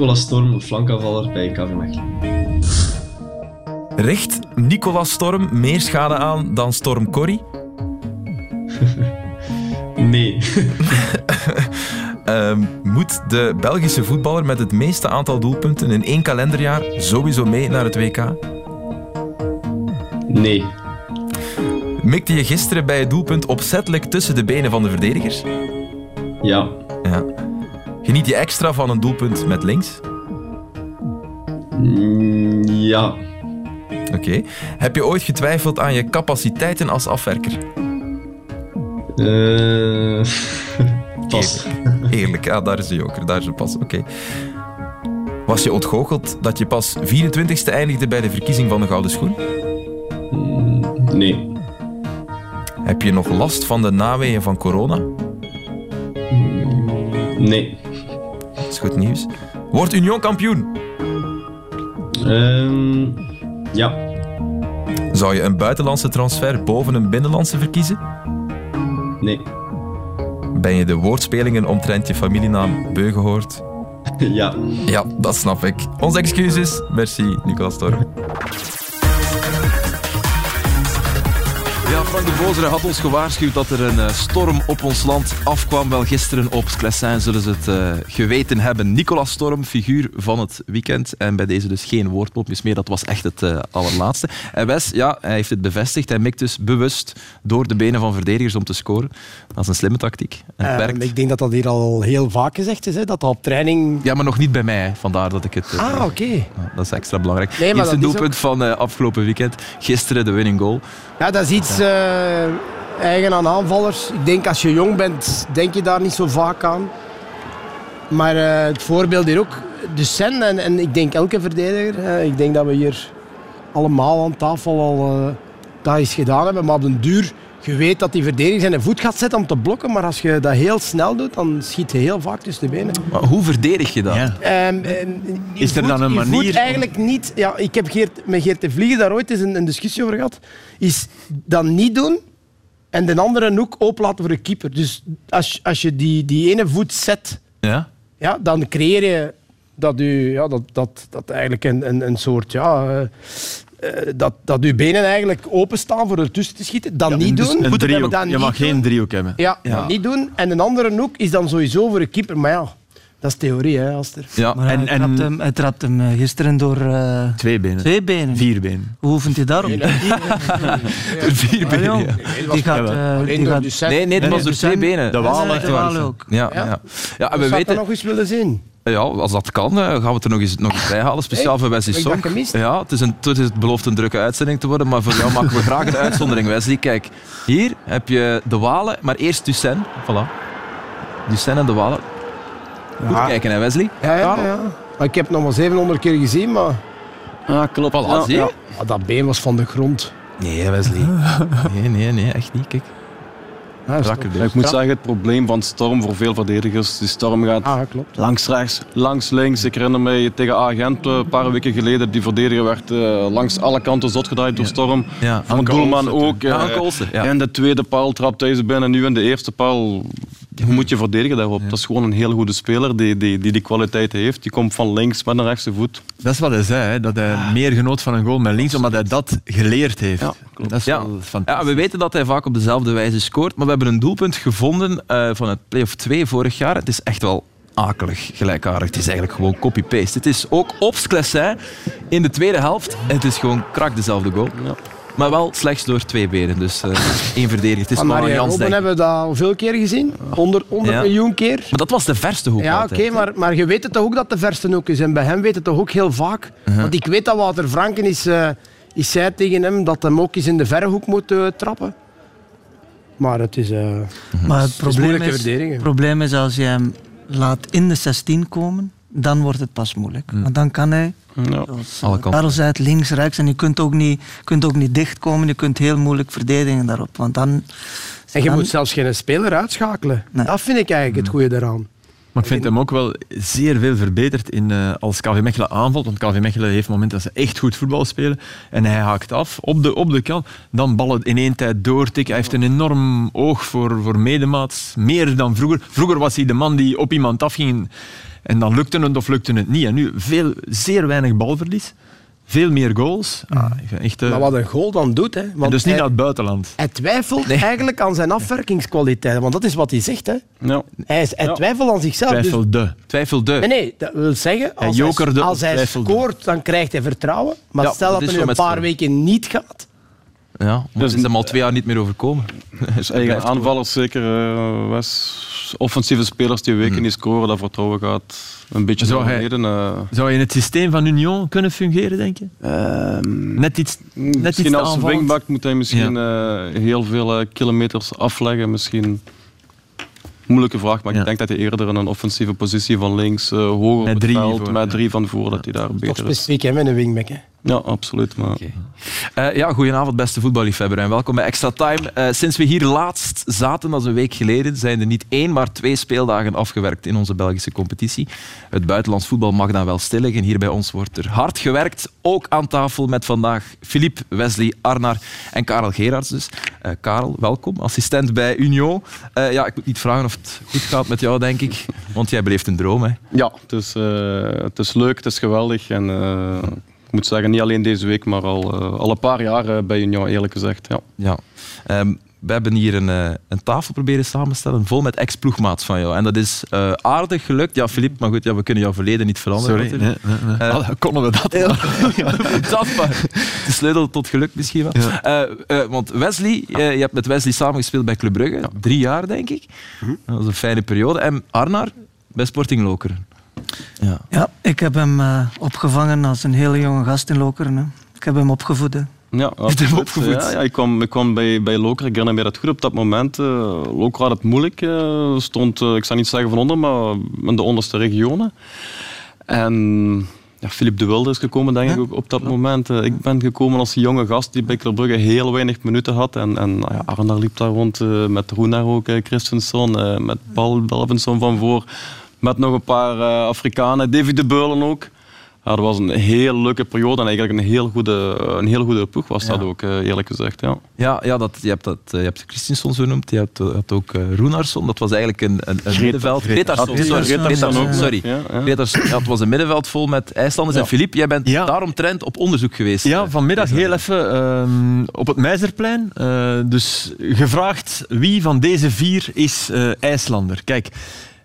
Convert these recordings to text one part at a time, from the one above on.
Nicolas Storm, flankaanvaller bij KV Mechelen. Richt Nicolas Storm meer schade aan dan Storm Corrie? Nee. Ehm, moet de Belgische voetballer met het meeste aantal doelpunten in één kalenderjaar sowieso mee naar het WK? Nee. Mikte je gisteren bij het doelpunt opzettelijk tussen de benen van de verdedigers? Ja. Ja. Geniet je extra van een doelpunt met links? Mm, ja. Oké. Heb je ooit getwijfeld aan je capaciteiten als afwerker? Eh pas. Eerlijk, ja, daar is de joker, daar is de pas. Oké. Was je ontgoocheld dat je pas 24ste eindigde bij de verkiezing van de Gouden Schoen? Mm, nee. Heb je nog last van de naweeën van corona? Nee. Dat is goed nieuws. Wordt Union kampioen? Ehm ja. Zou je een buitenlandse transfer boven een binnenlandse verkiezen? Nee. Ben je de woordspelingen omtrent je familienaam beu gehoord? ja. Ja, dat snap ik. Onze excuses. Merci, Nicolas Storm. Frank de Bozere had ons gewaarschuwd dat er een eh, storm op ons land afkwam. Wel gisteren op Sclessin zullen ze het eh, geweten hebben. Nicolas Storm, figuur van het weekend. En bij deze dus geen woordmopjes meer. Dat was echt het eh, allerlaatste. En Wes, ja, hij heeft het bevestigd. Hij mikt dus bewust door de benen van verdedigers om te scoren. Dat is een slimme tactiek. En het Ehm, werkt. ik denk dat dat hier al heel vaak gezegd is, hè, dat dat op training... Ja, maar nog niet bij mij. Vandaar dat ik het... Ah, oké. dat is extra belangrijk. Nee, maar Eerste dat is doelpunt van eh, afgelopen weekend. Gisteren de winning goal. Ja, dat is iets eigen aan aanvallers. Ik denk als je jong bent, denk je daar niet zo vaak aan. Maar eh, het voorbeeld hier ook, de Sen en, en ik denk elke verdediger. eh, ik denk dat we hier allemaal aan tafel al eh, dat eens gedaan hebben. Maar op den duur, je weet dat die verdediger zijn voet gaat zetten om te blokken. Maar als je dat heel snel doet, dan schiet je heel vaak tussen de benen. Maar hoe verdedig je dat? Ja. Je Is er dan een je voet manier eigenlijk niet... Ja, ik heb Geert, met Geert de Vliegen daar ooit eens een, een discussie over gehad. Is dan niet doen en de andere hoek open laten voor de keeper. Dus als, als je die, die ene voet zet, Ja? ja, dan creëer je dat, u, ja, dat, dat, dat eigenlijk een, een, een soort... Ja, eh, dat, dat uw benen eigenlijk openstaan voor ertussen te schieten. Dan niet Dus doen. een driehoek. Dan Je niet mag doen. geen driehoek hebben. Ja, niet doen. En een andere hoek is dan sowieso voor de keeper. Maar ja, dat is theorie, hè, Aster. Ja. Maar En- hij, en- trapt hem, hij trapt hem eh, gisteren door eh, Twee benen. twee benen. Vier benen. Hoe oefent hij daarop? Vier Ah, benen, ja. Die gaat... Jawel. die gaat Nee, nee, het was door twee benen. De de Walen ook. Ja, Ja. ja. ja. en we We weten, nog eens willen zien. Ja, als dat kan, eh, gaan we het er nog eens, nog eens bij halen. Speciaal Hey, voor Wesley gemist? Ja, het, is een, het, is, het belooft een drukke uitzending te worden, maar voor jou maken we graag een uitzondering, Wesley. Kijk, hier heb je de Walen, maar eerst Ducen. Voilà. Ducen en de Walen. Goed Ja. kijken, hè, Wesley? Ja, ja, ja. Ik heb het nog maar 700 keer gezien, maar Ah, klopt. Voilà, zie je? ah, dat been was van de grond. Nee, Wesley. Nee, nee, nee, echt niet. Kijk. Ja, dus. Ik moet zeggen, het probleem van Storm voor veel verdedigers, die Storm gaat Ah, klopt. langs rechts, langs links. Ik herinner mij tegen Agent een paar weken geleden, die verdediger werd eh, langs alle kanten zot gedraaid door Storm. Ja, Van Doelman ook. Ja, eh. En de tweede paal trapt hij ze binnen, nu in de eerste paal. Hoe moet je verdedigen daarop? Dat is gewoon een heel goede speler die die, die, die kwaliteit heeft. Die komt van links met een rechtse voet. Dat is wat hij zei, hè, dat hij meer genoot van een goal met links, omdat hij dat geleerd heeft. Ja, klopt. dat is Ja. fantastisch. Ja, we weten dat hij vaak op dezelfde wijze scoort, maar we hebben een doelpunt gevonden eh, van het play-off 2 vorig jaar. Het is echt wel akelig gelijkaardig. Het is eigenlijk gewoon copy-paste. Het is ook op Sclessin in de tweede helft. En het is gewoon krak dezelfde goal. Ja. Maar wel slechts door twee benen. Dus eh één verdediger. Het is Van maar een Maria Jans, Robben hebben we dat hoeveel keer gezien? 100, 100 Ja. miljoen keer? Maar dat was de verste hoek Ja, oké, maar, maar je weet het toch ook dat de verste ook is. En bij hem weet het toch ook heel vaak. Uh-huh. Want ik weet dat Wouter Franken is, eh, is zei tegen hem dat hem ook eens in de verre hoek moet eh, trappen. Maar het is, eh Maar het probleem is, het probleem is als je hem laat in de 16 komen, dan wordt het pas moeilijk. Want dan kan hij, Ja. het links, rechts. En je kunt ook niet, kunt ook niet dichtkomen. Je kunt heel moeilijk verdedigen daarop. Want dan... En je dan- moet zelfs geen speler uitschakelen. Nee. Dat vind ik eigenlijk het goede daaraan. Maar ik vind hem ook wel zeer veel verbeterd in, eh, als KV Mechelen aanvalt. Want KV Mechelen heeft momenten dat ze echt goed voetbal spelen. En hij haakt af op de, op de kant. Dan ballen in één tijd doortikken. Hij heeft een enorm oog voor, voor medemaats. Meer dan vroeger. Vroeger was hij de man die op iemand afging En dan lukte het of lukte het niet. En nu veel, zeer weinig balverlies. Veel meer goals. Ah, ik vind echt, eh, Maar wat een goal dan doet, hè. en dus niet hij, naar het buitenland. hij twijfelt eigenlijk aan zijn afwerkingskwaliteiten. Want dat is wat hij zegt, hè. Ja. Hij, is, hij Ja. twijfelt aan zichzelf. Dus- Twijfelde. Twijfelde. Nee, nee, dat wil zeggen, als hij, als scoort, dan krijgt hij vertrouwen. Maar Ja, stel dat het nu een paar weken niet gaat, Ja, maar Dus- het is hem al twee jaar niet meer overkomen. Dus eigen aanvallers zeker, eh, Wes. Offensieve spelers die weken niet scoren, dat vertrouwen gaat een beetje Zou naar hij- beneden. eh. Zou je in het systeem van Union kunnen fungeren, denk je? Net iets, net iets misschien te als wingback moet hij misschien eh, heel veel kilometers afleggen. Misschien moeilijke vraag, maar Ja. ik denk dat hij eerder in een offensieve positie van links, eh, hoger Met drie veld, voor, met ja. drie van voor, dat hij daar toch beter is. specifiek hè, met een wingback. Hè. Ja, absoluut. Maar Eh, ja, goedenavond beste voetballiefhebber en welkom bij Extra Time. Eh, sinds we hier laatst zaten, dat is een week geleden, zijn er niet één, maar twee speeldagen afgewerkt in onze Belgische competitie. Het buitenlands voetbal mag dan wel stil liggen. Hier bij ons wordt er hard gewerkt. Ook aan tafel met vandaag Philippe, Wesley, Arnar en Karel Gerards dus. Eh, Karel, welkom, assistent bij Union. Eh, ja, ik moet niet vragen of het goed gaat met jou, denk ik, want jij beleeft een droom. Hè? ja, het is, eh, het is leuk, het is geweldig. En, eh, ik moet zeggen, niet alleen deze week, maar al, eh, al een paar jaar eh, bij Union, eerlijk gezegd. Ja. Ja. Ehm, we hebben hier een, eh, een tafel proberen samenstellen vol met ex-ploegmaats van jou. En dat is eh, aardig gelukt. Ja, Filip, maar goed, ja, we kunnen jouw verleden niet veranderen. Sorry, natuurlijk. nee, nee, nee. Konden we dat? dat maar. De sleutel tot geluk misschien wel. Eh, eh, want Wesley, je hebt met Wesley samengespeeld bij Club Brugge. Drie jaar, denk ik. Dat was een fijne periode. En Arnar bij Sporting Lokeren. Ja. Ja, ik heb hem eh, opgevangen als een hele jonge gast in Lokeren. Hè. Ik heb hem opgevoed. hè. Ja, hem absoluut. opgevoed. Ja, ja, ik kwam, ik kwam bij, bij Loker, ik herinner dat goed op dat moment. eh Loker had het moeilijk, eh, stond, ik zou niet zeggen van onder, maar in de onderste regionen. En ja, Philippe de Wilde is gekomen, denk ik, ook op dat moment. Ik ben gekomen als jonge gast die bij Club heel weinig minuten had. En, en nou ja, liep daar rond, met Roenar ook, Christensen, met Paul Belvinson van voor. Met nog een paar eh, Afrikanen, David de Beulen ook. Ja, dat was een heel leuke periode en eigenlijk een heel goede, een heel goede ploeg was dat ook, eh, eerlijk gezegd. Ja. Ja, ja dat, je hebt, dat, eh, je hebt Christensen zo genoemd. Je hebt, eh, hebt ook Roenarsson. Dat was eigenlijk een, een, een middenveld. Gretarsson, Gretarsson, sorry. Ja, het was een middenveld vol met IJslanders. Ja. En Filip, jij bent Ja. daaromtrent op onderzoek geweest. Ja, vanmiddag heel even ehm, op het Meizerplein. Eh, dus gevraagd wie van deze vier is eh, IJslander. Kijk,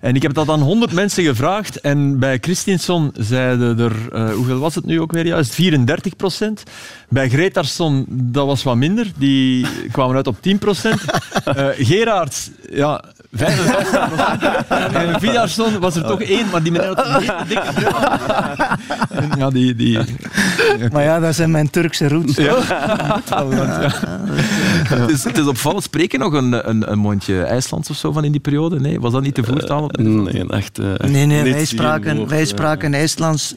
en ik heb dat aan 100 mensen gevraagd en bij Christianson zeiden er, eh, hoeveel was het nu ook weer juist? 34 procent. Bij Gretarsson, dat was wat minder, die kwamen uit op 10 procent. Eh, Gerard, ja, 55 procent. En Vidarsson was er toch één, maar die met een hele dikke bril. Ja, die, die, Maar ja, dat zijn mijn Turkse roots. Het, is, het is opvallend. Spreken nog een, een, een mondje IJslands of zo van in die periode? Nee, was dat niet de voertaal? op middenveld? Nee, echt. eh, Nee, nee, niet wij spraken, woord, wij eh. spraken IJslands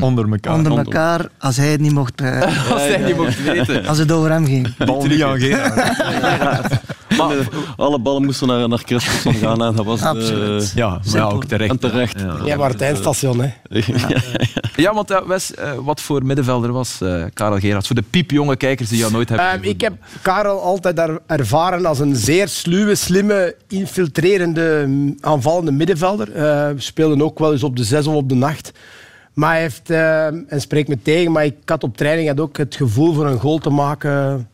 onder elkaar. onder elkaar als hij het niet mocht, eh, Als hij niet mocht weten. als het over hem ging. Bal niet aan Gerard. Maar alle ballen moesten naar, naar Christensen gaan en dat was... eh, Absoluut. Ja, maar ja, ook terecht. En terecht. Ja. Jij Martijnstation, hè. Ja, want ja, Wes, eh, wat voor middenvelder was eh, Karel Gerards? Voor de piepjonge kijkers die jou nooit hebben Ehm, gezien. ik heb Karel altijd er- ervaren als een zeer sluwe, slimme, infiltrerende, mm, aanvallende middenvelder. Eh, we speelden ook wel eens op de zes of op de nacht. Maar hij heeft, eh, en spreekt me tegen, maar ik had op training had ook het gevoel voor een goal te maken.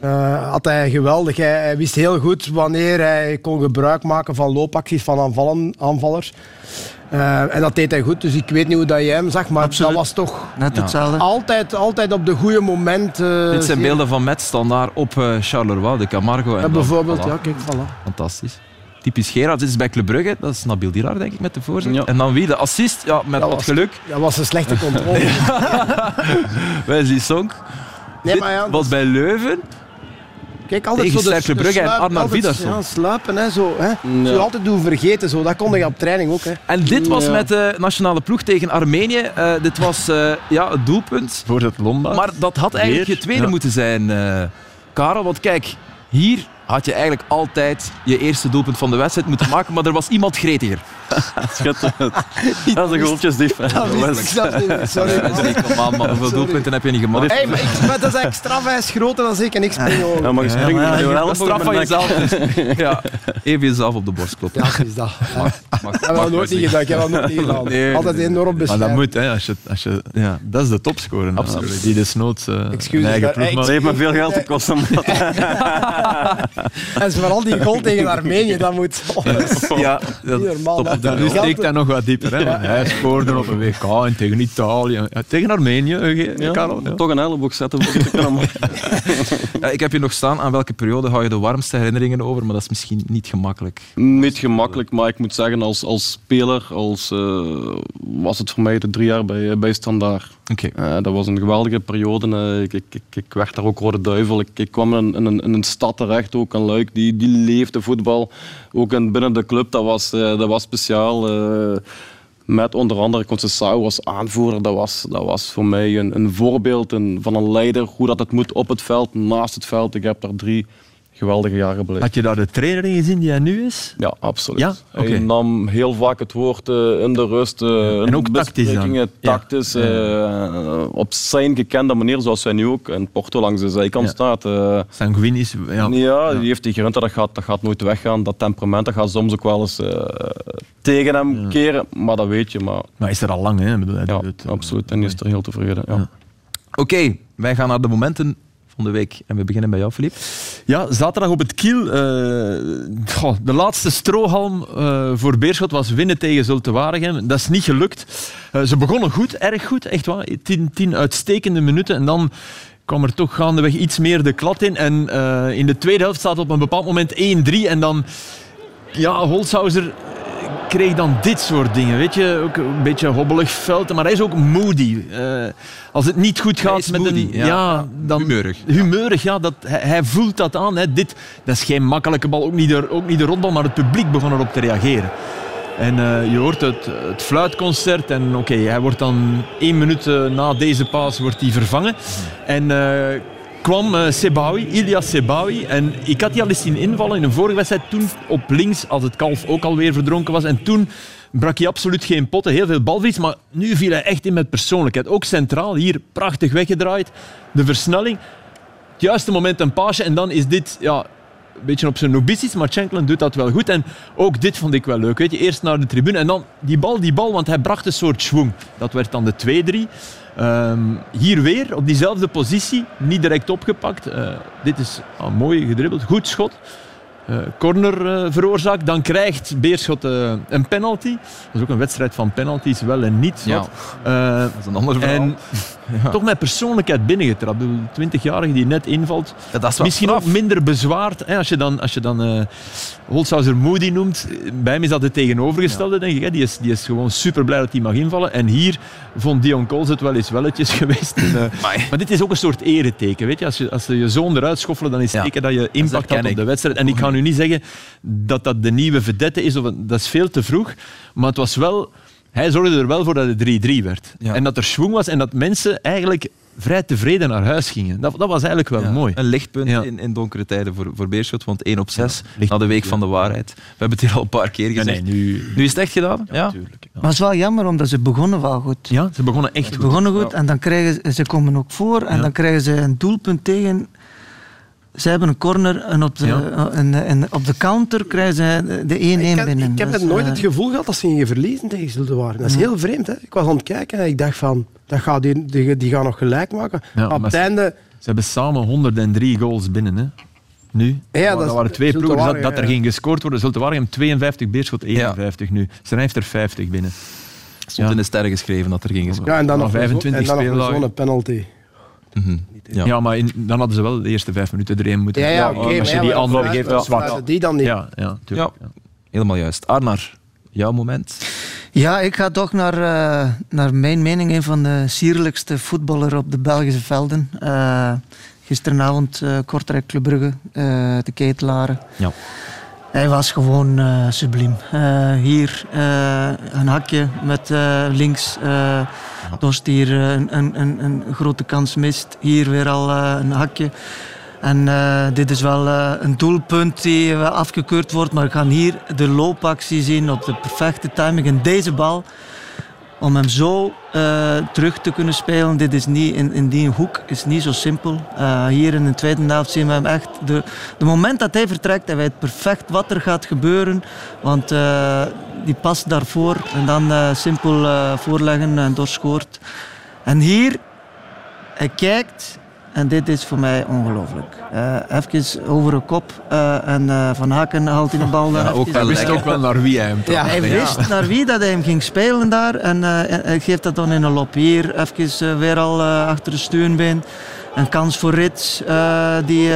Eh, had hij geweldig. Hij, hij wist heel goed wanneer hij kon gebruik maken van loopacties van aanvallen, aanvallers. Eh, en dat deed hij goed, dus ik weet niet hoe dat jij hem zag, maar Absoluut. dat was toch Net hetzelfde. altijd, altijd op de goede moment. eh, Dit zijn beelden van Met standaard op eh, Charleroi, de Camargo. En Ja, bijvoorbeeld, voilà. ja, kijk, voilà. Fantastisch. Typisch Gerard. Dit is bij Club Brugge. Dat is Nabil Dirar, denk ik, met de voorzet. Ja. En dan wie? De assist? Ja, met Dat wat was- geluk. Dat was een slechte controle. Wesley Song. Nee, Dit maar ja, was bij Leuven. Kijk, altijd tegen zo de- de Brugge en altijd, Vidarsson. Ja, sluipen, hè, zo, hè. Ja. Zo altijd doen vergeten, zo. dat kon je op training ook. Hè. En dit was Ja. met de nationale ploeg tegen Armenië. Eh, dit was eh, ja, het doelpunt. Voor het Lombard. Maar dat had eigenlijk Weer? je tweede Ja. moeten zijn, eh, Karel. Want kijk, hier had je eigenlijk altijd je eerste doelpunt van de wedstrijd moeten maken, maar er was iemand gretiger. Schitterend. Dat is een goaltjesdief. hè. Dat wist ik. Sorry. Aan, man. Hoeveel Sorry. doelpunten heb je niet gemaakt? Hey, maar, ik, maar dat is eigenlijk strafwijs groter dan ik en ik spring over. Ja, maar je springt maar ja, elleboog straf van jezelf. ja, even jezelf op de borst kloppen. Ja, is dat. Ja. Mag- Dat hebben we nooit niet gedaan. Ik heb dat nooit niet gedaan. Nee, Altijd enorm Maar beschermd. dat moet, hè, als je, als je, ja, dat is de topscorer. natuurlijk. Die desnoods uh, een eigen maar- ploeg. Dat heeft me veel geld gekost. om dat- En ze vooral die goal tegen Armenië, dat moet... Oh, dat Ja, dat normaal. top de Nu steekt dat nog wat dieper. Hè? Hij scoorde op een WK en tegen Italië. Ja, tegen Armenië, eh, Ja, Karel. Ja. Toch een elleboog zetten voor ik heb je nog staan aan welke periode hou je de warmste herinneringen over, maar dat is misschien niet gemakkelijk. Niet gemakkelijk, maar ik moet zeggen, als, als speler als, eh, was het voor mij de drie jaar bij, bij Standaard. Eh, dat was een geweldige periode. Eh, ik, ik, ik, werd daar ook rode duivel. Ik, kwam in, in, een- stad terecht, ook een Luik, die, die leefde voetbal. Ook in, binnen de club, dat was, eh, dat was speciaal. met onder andere Conceição als aanvoerder. Dat was, dat was voor mij een, een voorbeeld van een leider, hoe dat het moet op het veld, naast het veld. Ik heb daar drie geweldige jaren beleefd. Had je daar de trainer in gezien die hij nu is? Ja, absoluut. Ja? Oké. Hij nam heel vaak het woord eh, in de rust. eh, in ook tactisch dan? Ja. Tactisch, eh, op zijn gekende manier, zoals hij nu ook in Porto langs de zijkant Ja. staat. eh, Sanguinis. Ja. ja, die heeft die grinta, dat gaat, dat gaat nooit weggaan. Dat temperament dat gaat soms ook wel eens eh, tegen hem keren, maar dat weet je. Maar Maar is er al lang, hè? Ik bedoel, ja, doet absoluut. En die is er heel tevreden. Ja. Ja. Oké, wij gaan naar de momenten week en we beginnen bij jou, Filip. Ja, zaterdag op het Kiel. eh, de laatste strohalm eh, voor Beerschot was winnen tegen Zulte Waregem. Dat is niet gelukt. Eh, ze begonnen goed, erg goed, echt waar. Tien, tien uitstekende minuten en dan kwam er toch gaandeweg iets meer de klad in. En in de tweede helft staat op een bepaald moment 1-3 en dan... Ja, Holzhauser kreeg dan dit soort dingen. Weet je, ook een beetje hobbelig veld, maar hij is ook moody. Eh, als het niet goed gaat met moody, een... ja. dan, Humeurig. Humeurig, ja. Dat, hij, hij voelt dat aan. Hè. Dit, dat is geen makkelijke bal, ook niet, de, ook niet de rotbal, maar het publiek begon erop te reageren. En eh, je hoort het, het fluitconcert en oké, hij wordt dan één minuut eh, na deze paas wordt hij vervangen. En kwam eh Sebawi, Ilias Sebawi. En ik had die al eens zien invallen in een vorige wedstrijd, toen op links, als het kalf ook alweer verdronken was. En toen brak hij absoluut geen potten, heel veel balverlies, maar nu viel hij echt in met persoonlijkheid. Ook centraal, hier prachtig weggedraaid, de versnelling. Het juiste moment een paasje en dan is dit ja, een beetje op zijn nobities, maar Shankland doet dat wel goed. En ook dit vond ik wel leuk. Weet je, eerst naar de tribune en dan die bal, die bal, want hij bracht een soort schwung. Dat werd dan de 2-3. Ehm, hier weer, op diezelfde positie, niet direct opgepakt. Eh, dit is ah, mooi gedribbeld, goed schot. Eh, corner eh, veroorzaakt. Dan krijgt Beerschot eh, een penalty. Dat is ook een wedstrijd van penalties, wel en niet. Ja. Dat is een ander verhaal. en toch met persoonlijkheid binnengetrapt. Bedoel, 20-jarige die net invalt. Ja, dat is wel Misschien straf. ook minder bezwaard. Hè, als je dan, als je dan Holzhauser Moody noemt. Bij hem is dat het tegenovergestelde, denk ik. Hè. Die, is, die is gewoon super blij dat hij mag invallen. En hier vond Dion Coles het wel eens welletjes geweest. En, maar dit is ook een soort ereteken. Weet je? Als, je, als ze je zoon eruit schoffelen, dan is het teken dat je impact herken had op de wedstrijd. En ik ga nu niet zeggen dat dat de nieuwe vedette is. Of, dat is veel te vroeg. Maar het was wel... Hij zorgde er wel voor dat het 3-3 werd. Ja. En dat er schwung was en dat mensen eigenlijk vrij tevreden naar huis gingen. Dat, dat was eigenlijk wel Ja, mooi. Een lichtpunt Ja. in, in donkere tijden voor, voor Beerschot, want 1 op 6 licht- na de week van de waarheid. We hebben het hier al een paar keer gezegd. nee, nu... Nu is het echt gedaan? Ja. Maar het is wel jammer, omdat ze begonnen wel goed. Ja, ze begonnen echt Ze goed. begonnen goed en dan krijgen ze, ze komen ook voor en Ja. dan krijgen ze een doelpunt tegen. Ze hebben een corner en op de, Ja. en, en op de counter krijgen ze de 1-1 Ik, heb- binnen. ik heb Dus, net nooit eh, het gevoel gehad dat ze gingen verliezen tegen Zulte waren. Dat is heel vreemd. Hè? Ik was aan het kijken en ik dacht van, dat gaat die, die, die gaan nog gelijk maken. Ja, op het einde... Ze hebben samen 103 goals binnen. Hè. Nu. Ja, dat dat waren twee ploegen. Dat, er ja. ging gescoord worden. Zulte Waregem 52, Beerschot 51 nu. Zijn heeft er 50 binnen. stond Ja. in de sterren geschreven dat er ging gescoord Ja, en dan nog een zo- 25 en dan nog zo'n penalty. Mhm. Ja, Ja. maar in- dan hadden ze wel de eerste vijf minuten erin moeten. Ja, als je die andere geeft, dat is zwak. Die dan niet. Ja, ja, tuurlijk. Helemaal juist. Arnar, jouw moment. Ja, ik ga toch naar, eh, naar mijn mening een van de sierlijkste voetballer op de Belgische velden. Eh, gisteravond eh Kortrijk Club Brugge, eh, de Ketelaren. Ja. Hij was gewoon eh, subliem. Eh, hier eh, een hakje met eh, links. Dost hier eh, een, een, een, een grote kans mist. Hier weer al eh, een hakje. En eh, dit is wel een doelpunt die afgekeurd wordt. Maar we gaan hier de loopactie zien op de perfecte timing. En deze bal, om hem zo terug te kunnen spelen, dit is niet in, in die hoek, is niet zo simpel. Hier in de tweede helft zien we hem echt. De, moment dat hij vertrekt, hij weet perfect wat er gaat gebeuren. Want die past daarvoor en dan eh, simpel eh, voorleggen en doorscoort. En hier, hij kijkt en dit is voor mij ongelooflijk. Eh even over de kop eh, en eh, Van Haken haalt in de bal. Ja, ook Hij wist ook wel naar wie hij hem Ja, hij wist naar wie dat hij hem ging spelen daar en eh, hij- hij geeft dat dan in een lop. Hier even weer al achter de steunbeen. Een kans voor Rits eh, die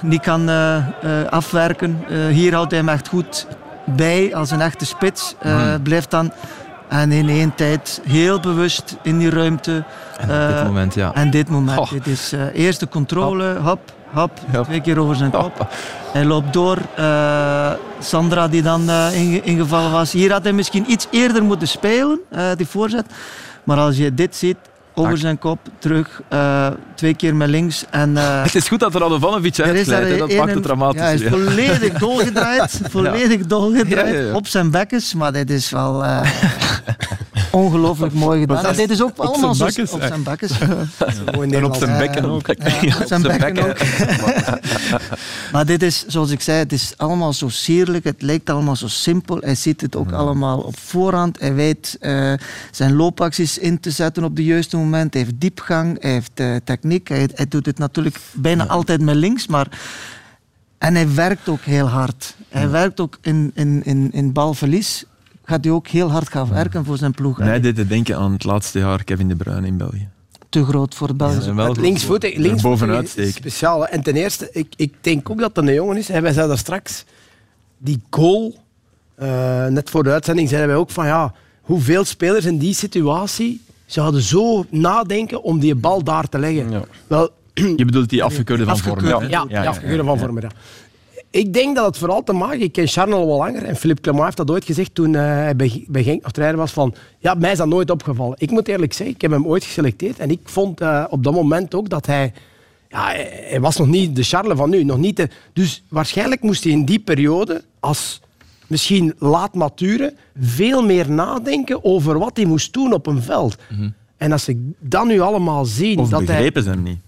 niet kan afwerken. Eh, hier houdt hij hem echt goed bij als een echte spits. Eh, Blijft dan en in één tijd heel bewust in die ruimte. En op Eh, dit moment, ja. En dit moment, Oh. dit is eh eerste controle, hop, hop, twee keer over zijn kop. Hij loopt door. Sandra die dan inge- ingevallen was. Hier had hij misschien iets eerder moeten spelen, die voorzet. Maar als je dit ziet, over zijn kop, terug, eh, twee keer met links. En, eh, Het is goed dat er Radovanovic uitglijdt. Dat een- maakt het dramatisch. Ja, hij is volledig dolgedraaid. Volledig dolgedraaid. Ja, ja, ja. Op zijn bekkens. Maar dit is wel eh, ongelooflijk mooi gedaan. Dit is ook allemaal? Op zijn bekkens. Mooi En op zijn bekken ja. ook. Ja, op zijn bekken ook. Maar dit is, zoals ik zei, het is allemaal zo sierlijk. Het lijkt allemaal zo simpel. Hij ziet het ook allemaal op voorhand. Hij weet eh, zijn loopacties in te zetten op de juiste moment. Hij heeft diepgang, hij heeft eh, techniek. Hij, hij doet het natuurlijk bijna altijd met links, maar... En hij werkt ook heel hard. Hij werkt ook in, in, in, in balverlies. Gaat hij ook heel hard gaan werken voor zijn ploeg. Mij deed het denken aan het laatste jaar Kevin De Bruyne in België. Te groot voor het Belgische. linksvoetig, Er linksvoetig bovenuit is steken. speciaal. hè. En ten eerste, ik, ik denk ook dat dat een jongen is. En wij zeiden daar straks, die goal, eh, net voor de uitzending zeiden wij ook van ja, hoeveel spelers in die situatie zouden zo nadenken om die bal daar te leggen. Ja. Wel, Je bedoelt die afgekeurde van Afgekeurde, vorm. hè? ja, ja, afgekeurde van Vormer. Ik denk dat het vooral te maken... Ik ken Charles al wel langer en Philippe Clement heeft dat ooit gezegd toen eh, hij bij, Genk nog trainer was van... Ja, mij is dat nooit opgevallen. Ik moet eerlijk zeggen, ik heb hem ooit geselecteerd en ik vond eh, op dat moment ook dat hij... Ja, hij hij was nog niet de Charles van nu. Nog niet de, dus waarschijnlijk moest hij in die periode, als misschien laat mature, veel meer nadenken over wat hij moest doen op een veld. En als ik dat nu allemaal zie... Of dat hij, begrepen ze hem niet.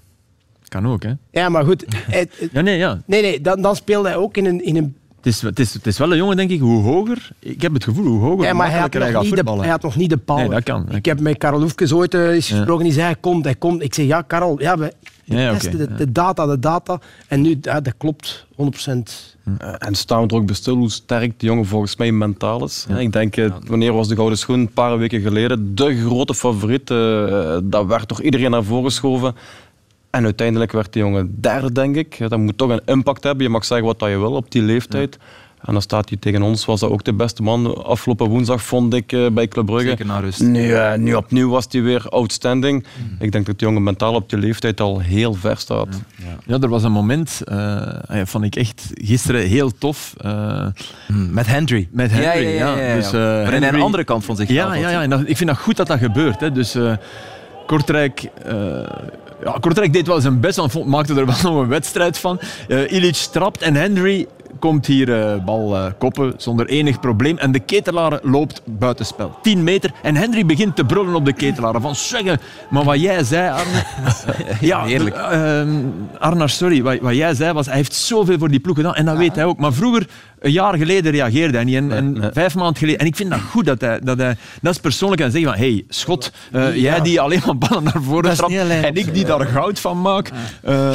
Kan ook, hè? Ja, maar goed. Ja, nee, ja. Nee, nee, dan, dan speelde hij ook in een, in een Het is, het, is, het is wel een jongen, denk ik, hoe hoger... Ik heb het gevoel, hoe hoger, Ja, maar hij had, makkelijker hij nog gaat niet de, voetballen. hij had nog niet de power. Nee, dat kan, dat Ik heb met Karel Hoefkes ooit eh, eens Ja. gesproken. Die zei, hij komt, hij komt. Ik zeg, ja, Karel, ja, we Ja, ja, de, data, de data. En nu, ja, dat klopt, 100%. Eh, En staan we er ook bij stil hoe sterk de jongen volgens mij mentaal is. Ik denk, eh, wanneer was de Gouden Schoen? Een paar weken geleden. De grote favoriet. eh, Dat werd door iedereen naar voren geschoven. En uiteindelijk werd die jongen derde, denk ik. Dat moet toch een impact hebben. Je mag zeggen wat dat je wil op die leeftijd. En dan staat hij tegen ons, was dat ook de beste man. Afgelopen woensdag vond ik eh, bij Club Brugge. Zeker naar rust. Nu, eh, nu opnieuw was hij weer outstanding. Ik denk dat die jongen mentaal op die leeftijd al heel ver staat. Ja, er was een moment, eh ja, vond ik echt gisteren heel tof. eh, Hmm, Met Hendry. Met Henry, ja. ja, ja, ja, ja. Dus, eh, hij Henry- een andere kant van zichzelf Ja, ja, ja. En dat, ik vind dat goed dat dat gebeurt. Hè. Dus eh, Kortrijk, eh, ja, Kortrijk deed wel zijn best, want maakte er wel nog een wedstrijd van. Eh Illich trapt en Henry komt hier eh, bal eh, koppen zonder enig probleem. En de ketelaar loopt buitenspel. 10 meter. En Henry begint te brullen op de ketelaar. Van zeggen, maar wat jij zei, Arne. ja, Heerlijk. eh, Arnar, sorry. Wat, wat jij zei was, hij heeft zoveel voor die ploeg gedaan. En dat weet hij ook. Maar vroeger, een jaar geleden, reageerde hij niet. En, en nee. vijf maanden geleden. En ik vind dat goed dat hij dat, hij, dat is persoonlijk en zeggen van, hey, schot, eh, jij die alleen maar ballen naar voren trapt en ik die daar goud van maak. Eh,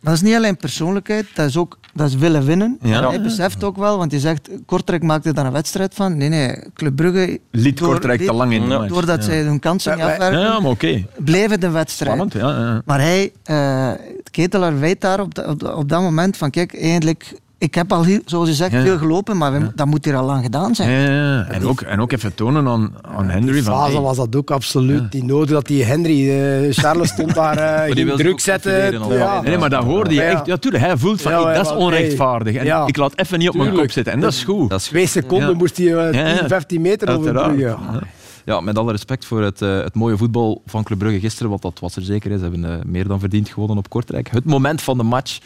Dat is niet alleen persoonlijkheid, dat is ook dat is willen winnen. Ja. Hij beseft ook wel, want je zegt, Kortrijk maakte daar een wedstrijd van. Nee, nee, Club Brugge... liet door- Kortrijk te lang in de. Doordat zij hun kansen niet afwerken, Ja, maar oké. bleef het een wedstrijd. Spannend, ja. ja. Maar hij, eh Ketelaar weet daar op, dat- op, dat- op dat moment van, kijk, eigenlijk... Ik heb al, heel, zoals je zegt, Ja. veel gelopen, maar we- dat moet hier al lang gedaan zijn. Ja, ja, ja. En, ook, en ook even tonen aan, aan Henry. Van, Fase hey, was dat ook absoluut niet nodig. Dat die Henry, eh, Charles stond daar, eh die druk zetten. Nee, maar dat hoorde je echt. Ja, tuurlijk, hij voelt van, dat is onrechtvaardig. En ja. ik laat even niet op mijn kop zitten. En dat is goed. Dat is Twee seconden Ja. moest hij eh, Ja, ja. 10, 15 meter overbruggen. Ja. Ja, met alle respect voor het, eh, het mooie voetbal van Club Brugge gisteren, want dat was er zeker. Ze hebben eh, meer dan verdiend gewonnen op Kortrijk. Het moment van de match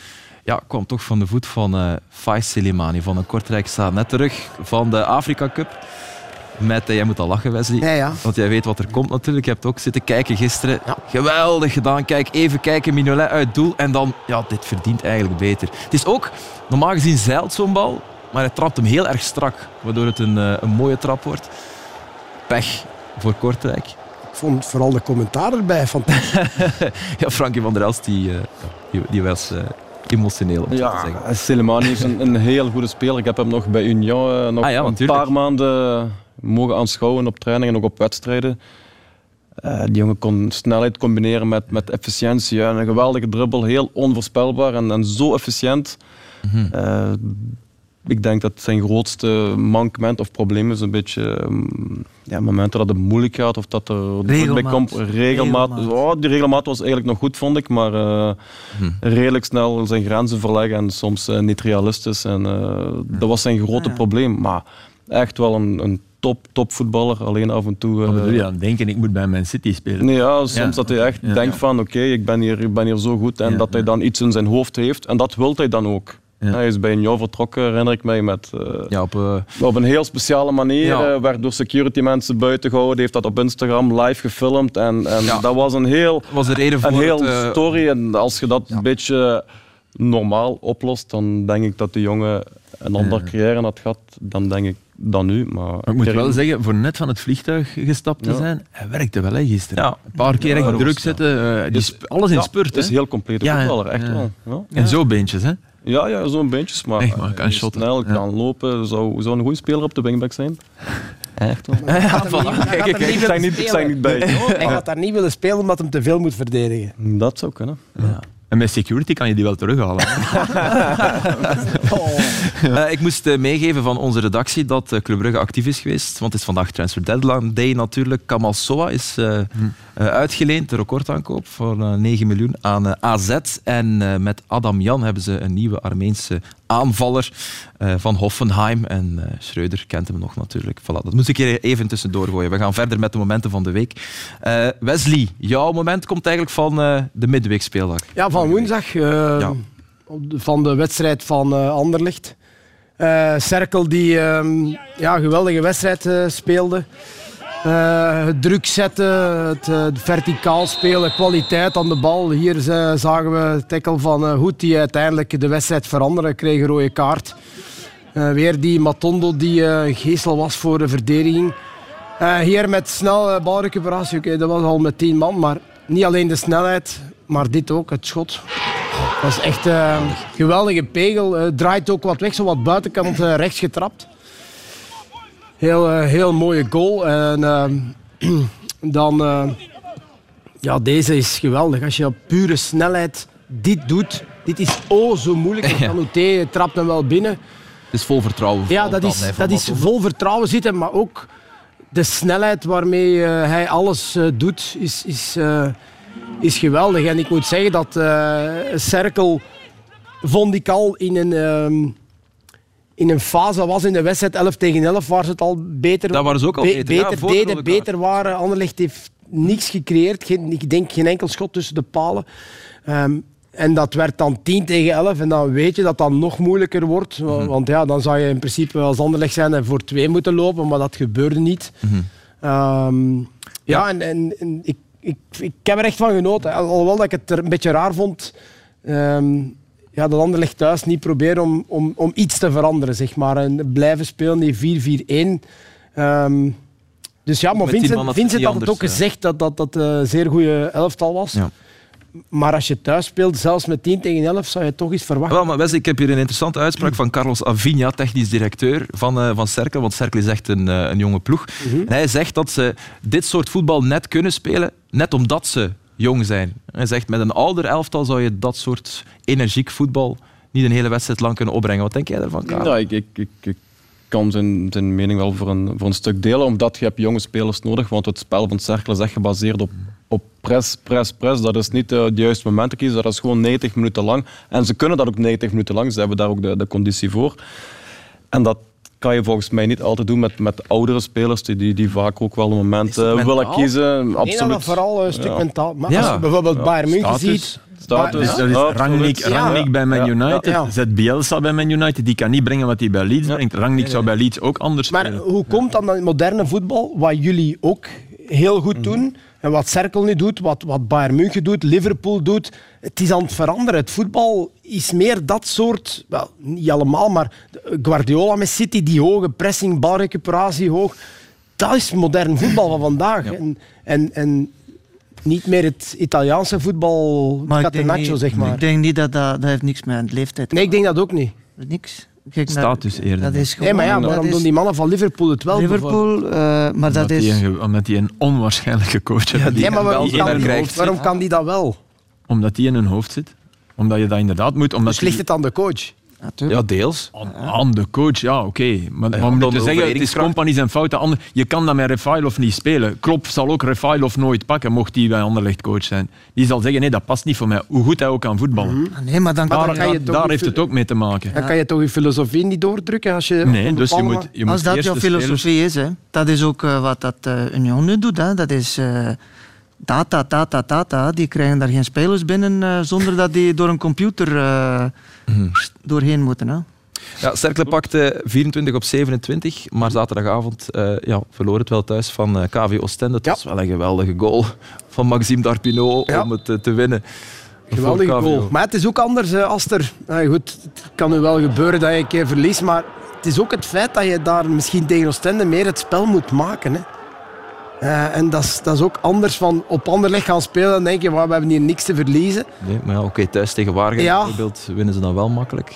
ja, kwam toch van de voet van eh Faiz Selimani van een Kortrijk staat net terug van de Afrika Cup. Met, eh, jij moet al lachen, Wesley. Ja, ja. Want jij weet wat er komt natuurlijk. Je hebt ook zitten kijken gisteren. Geweldig gedaan. Kijk, even kijken. Mignolet uit doel. En dan, ja, dit verdient eigenlijk beter. Het is ook, normaal gezien zeilt zo'n bal. Maar hij trapt hem heel erg strak. Waardoor het een, eh, een mooie trap wordt. Pech voor Kortrijk. Ik vond vooral de commentaar erbij fantastisch. Ja, Frankie van der Elst, die, die, die was emotioneel, om zo te zeggen. Ja, Selemani is een, een heel goede speler. Ik heb hem nog bij Union eh, nog Ah ja, een paar maanden mogen aanschouwen op trainingen en ook op wedstrijden. Eh, die jongen kon snelheid combineren met, met efficiëntie. Ja, een geweldige dribbel, heel onvoorspelbaar en, en zo efficiënt. Mhm. Eh, ik denk dat zijn grootste mankement of probleem is een beetje mm, ja, momenten dat het moeilijk gaat of dat er druk bij komt. Regelmaat. Regelmaat. Oh, die regelmaat was eigenlijk nog goed, vond ik, maar eh, Mhm. redelijk snel zijn grenzen verleggen en soms eh, niet realistisch. En, eh, dat was zijn grote Ja. probleem. Maar echt wel een, een top, top voetballer. Alleen af en toe. Wat eh, bedoel je aan denken? Ik moet bij Man City spelen. Nee, ja, soms Ja. dat hij echt Ja. denkt van oké, ik ben hier, ik ben hier zo goed en Ja, dat hij ja. dan iets in zijn hoofd heeft en dat wil hij dan ook. Ja. Hij is bij een jaar vertrokken, herinner ik mij, met, eh, Ja, op, eh, op een heel speciale manier. Ja. eh, werd door security mensen buiten gehouden, heeft dat op Instagram live gefilmd en, en Ja. dat was een heel, was de reden voor een heel het, story. En als je dat een beetje normaal oplost, dan denk ik dat de jongen een ander carrière had gehad dan denk ik dan nu. Maar, Maar ik moet wel zeggen, voor net van het vliegtuig gestapt te Ja. zijn, hij werkte wel hè, gisteren. Ja. Een paar keer Ja, echt druk zetten, Dus- alles in ja, spurt. Het is heel complete Ja, voetballer, echt ja. wel. Ja. En zo beentjes, hè? Ja, ja zo'n beentjes, maar Echt, maar kan hij is shotten. snel, Ja. kan lopen. Zou, zou een goede speler op de wingback zijn? Echt wel. ja, voilà. er Kijk, kijk, Ik niet, ik niet bij. Hij gaat daar niet willen spelen omdat hij te veel moet verdedigen. Dat zou kunnen. En met security kan je die wel terughalen. Eh, ik moest eh, meegeven van onze redactie dat eh, Club Brugge actief is geweest. Want het is vandaag Transfer Deadline Day natuurlijk. Kamal Soa is eh, uitgeleend, de recordaankoop voor eh, 9 miljoen aan AZ. En met Adam Jan hebben ze een nieuwe Armeense aanvaller eh, van Hoffenheim. En eh Schreuder kent hem nog natuurlijk. Voilà, dat moest ik hier even tussendoor gooien. We gaan verder met de momenten van de week. Eh, Wesley, jouw moment komt eigenlijk van de midweekspeeldag. Ja, van woensdag. Ja. Van de wedstrijd van Anderlecht. Eh Cerkel die ehm, ja, een geweldige wedstrijd speelde. Het druk zetten, het verticaal spelen, kwaliteit aan de bal. Hier zagen we het tackle van Hoed die uiteindelijk de wedstrijd veranderde, kreeg een rode kaart. Eh, weer die Matondo die een geestel was voor de verdediging. Eh, hier met snel balrecuperatie, oké, dat was al met 10 man, maar niet alleen de snelheid, maar dit ook, het schot. Dat is echt een geweldige pegel. Draait ook wat weg, zo wat buitenkant rechts getrapt. Heel, heel mooie goal. En dan, ja, deze is geweldig. Als je op pure snelheid dit doet, dit is oh zo moeilijk. Ja. Canouté trapt hem wel binnen. Het is vol vertrouwen. Ja, dat is, dat is vol vertrouwen zitten, maar ook de snelheid waarmee eh, hij alles eh, doet, is, is, eh, is geweldig. En ik moet zeggen dat Cerkel vond ik al in een, ehm, in een fase was in de wedstrijd 11 tegen 11 waar ze het al beter, Dat waren ze ook al beter, beter deden, beter waren. Anderlecht heeft niks gecreëerd, geen, ik denk geen enkel schot tussen de palen. Ehm, en dat werd dan 10 tegen 11 en dan weet je dat dat nog moeilijker wordt. Mhm. Want ja, dan zou je in principe als Anderlecht zijn en voor twee moeten lopen, maar dat gebeurde niet. Mhm. Ehm, ja, en, en, en ik, ik, ik heb er echt van genoten. Al- Alhoewel dat ik het er een beetje raar vond. ehm, ja, dat Anderlecht thuis niet proberen om, om, om iets te veranderen, zeg maar. En blijven spelen die 4-4-1. Ehm, dus ja, maar Met Vincent, Vincent had het ook anders, gezegd dat dat, dat een zeer goede elftal was. Ja. Maar als je thuis speelt, zelfs met 10 tegen 11, zou je toch iets verwachten. Wel, maar Wesley, ik heb hier een interessante uitspraak van Carlos Avinha, technisch directeur van, eh van Cerkel. Want Cerkel is echt een, eh, een jonge ploeg. En hij zegt dat ze dit soort voetbal net kunnen spelen, net omdat ze jong zijn. Hij zegt, met een ouder elftal zou je dat soort energiek voetbal niet een hele wedstrijd lang kunnen opbrengen. Wat denk jij daarvan, Karel? Ja, ik, ik, ik, ik kan zijn, zijn mening wel voor een, voor een stuk delen, omdat je hebt jonge spelers nodig, want het spel van Cercle is echt gebaseerd op, op press, press, press. Dat is niet eh, de juiste momenten kiezen, dat is gewoon 90 minuten lang. En ze kunnen dat ook 90 minuten lang, ze hebben daar ook de, de conditie voor. En dat kan je volgens mij niet altijd doen met, met oudere spelers die, die, die vaak ook wel een moment eh, willen kiezen. Absoluut. dat vooral een stuk Ja. mentaal. Maar Ja. als je bijvoorbeeld Bayern München ziet. Status. Dus dat is Ja, Rangnick. Rangnick bij Man Ja. United. Ja. Zet Bielsa bij Man United. Die kan niet brengen wat hij bij Leeds brengt. Rangnick zou bij Leeds ook anders Maar spelen. hoe komt dan dat in moderne voetbal, wat jullie ook heel Mhm. goed doen, en wat Cerkel nu doet, wat, wat Bayern München doet, Liverpool doet, het is aan het veranderen. Het voetbal is meer dat soort, wel, niet allemaal, maar Guardiola met City, die hoge pressing, balrecuperatie hoog, dat is modern voetbal van vandaag. En, en, en niet meer het Italiaanse voetbal, Maar catenaccio, niet, zeg maar. ik denk niet dat dat, dat heeft niks met leeftijd Nee, ik denk dat ook niet. Niks. Kijk naar- Status eerder. Dat is gewoon, Nee, maar ja, dat waarom is doen die mannen van Liverpool het wel? Liverpool, eh, maar dat Omdat is... die een, omdat die een onwaarschijnlijke coach hebben. die- Nee, maar waarom wel kan, die, krijgt. waarom kan die dat wel? Omdat die in hun hoofd zit. Omdat je dat inderdaad moet. Omdat Dus ligt het aan de coach? Natuurlijk. Ja, deels. Aan, aan de coach, ja, oké. Maar, maar Ja, om dan te de zeggen, het is compagnie zijn fouten. Ander- Je kan dat met Refailov niet spelen. Klopp zal ook Refailov nooit pakken, mocht hij bij Anderlecht coach zijn. Die zal zeggen, nee, dat past niet voor mij. Hoe goed hij ook kan voetballen. Ah, Nee, maar dan Maar kan dan Daar, kan je daar- heeft het ook mee te maken. Dan kan je toch je filosofie niet doordrukken als je... Nee, dus je moet, je moet Als dat jouw spelers- filosofie is, hè, dat is ook eh, wat dat eh, Union nu doet. Hè. Dat is eh, data, data, data. Die krijgen daar geen spelers binnen eh, zonder dat die door een computer eh, Mhm. doorheen moeten. Hè. Ja, Cercle pakte 24 op 27, maar zaterdagavond eh, ja, verloor het wel thuis van KV Oostende. Het Ja. was wel een geweldige goal van Maxime Darpinot Ja. om het te winnen. Geweldige goal. Maar het is ook anders, eh, Aster. Nou, goed, het kan nu wel gebeuren dat je een keer verliest, maar het is ook het feit dat je daar misschien tegen Oostende meer het spel moet maken. Hè. Eh, en dat is, dat is ook anders van op Anderlecht gaan spelen en denk je, "Wa, we hebben hier niks te verliezen. Nee, maar ja, oké, thuis tegen Waregem Ja. bijvoorbeeld winnen ze dan wel makkelijk.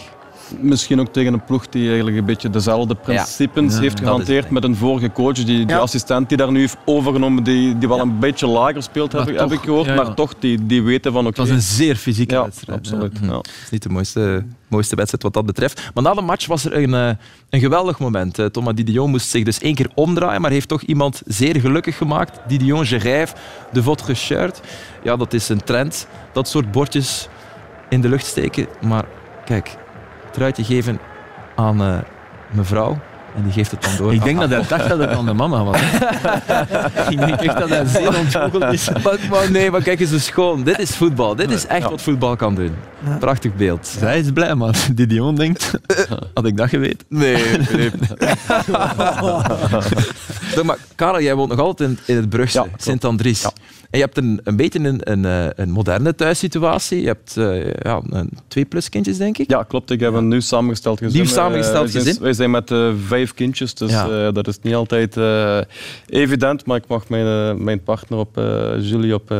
Misschien ook tegen een ploeg die eigenlijk een beetje dezelfde principes Ja, heeft dat gehanteerd is met een vorige coach. Die, die Ja. assistent die daar nu heeft overgenomen, die, die wel een beetje lager speelt, heb, ik- heb toch, ik gehoord. ja, ja. Maar toch, die, die weten van oké. Het was een zeer fysieke ja, wedstrijd. absoluut. Ja. Ja. Het is niet de mooiste, mooiste wedstrijd wat dat betreft. Maar na de match was er een, eh, een geweldig moment. Eh, Thomas Didion moest zich dus één keer omdraaien, maar heeft toch iemand zeer gelukkig gemaakt. Didion Gerijf, de votre shirt. Ja, dat is een trend. Dat soort bordjes in de lucht steken. Maar kijk, truitje geven aan eh, mevrouw. En die geeft het dan door. Ik denk dat hij dacht dat het aan de mama was. ik denk echt dat hij zeer ontgoocheld is. Maar, maar nee, maar kijk eens eens schoon. Dit is voetbal. Dit is echt wat voetbal kan doen. Prachtig beeld. Zij is blij, maar Didion denkt... Had ik dat geweten? Nee, nee. Maar, Karel, jij woont nog altijd in, in het Brugse, Ja. Sint-Andries. Ja. En je hebt een, een beetje een, een, eh, een moderne thuissituatie. Je hebt eh, ja, een, twee plus kindjes, denk ik. Ja, klopt. Ik heb een nieuw samengesteld gezin. Nieuw samengesteld Eh, wij zijn- gezin. Wij zijn met vijf kindjes, dus Ja. dat is niet altijd evident. Maar ik mag mijn, mijn partner op Julie op,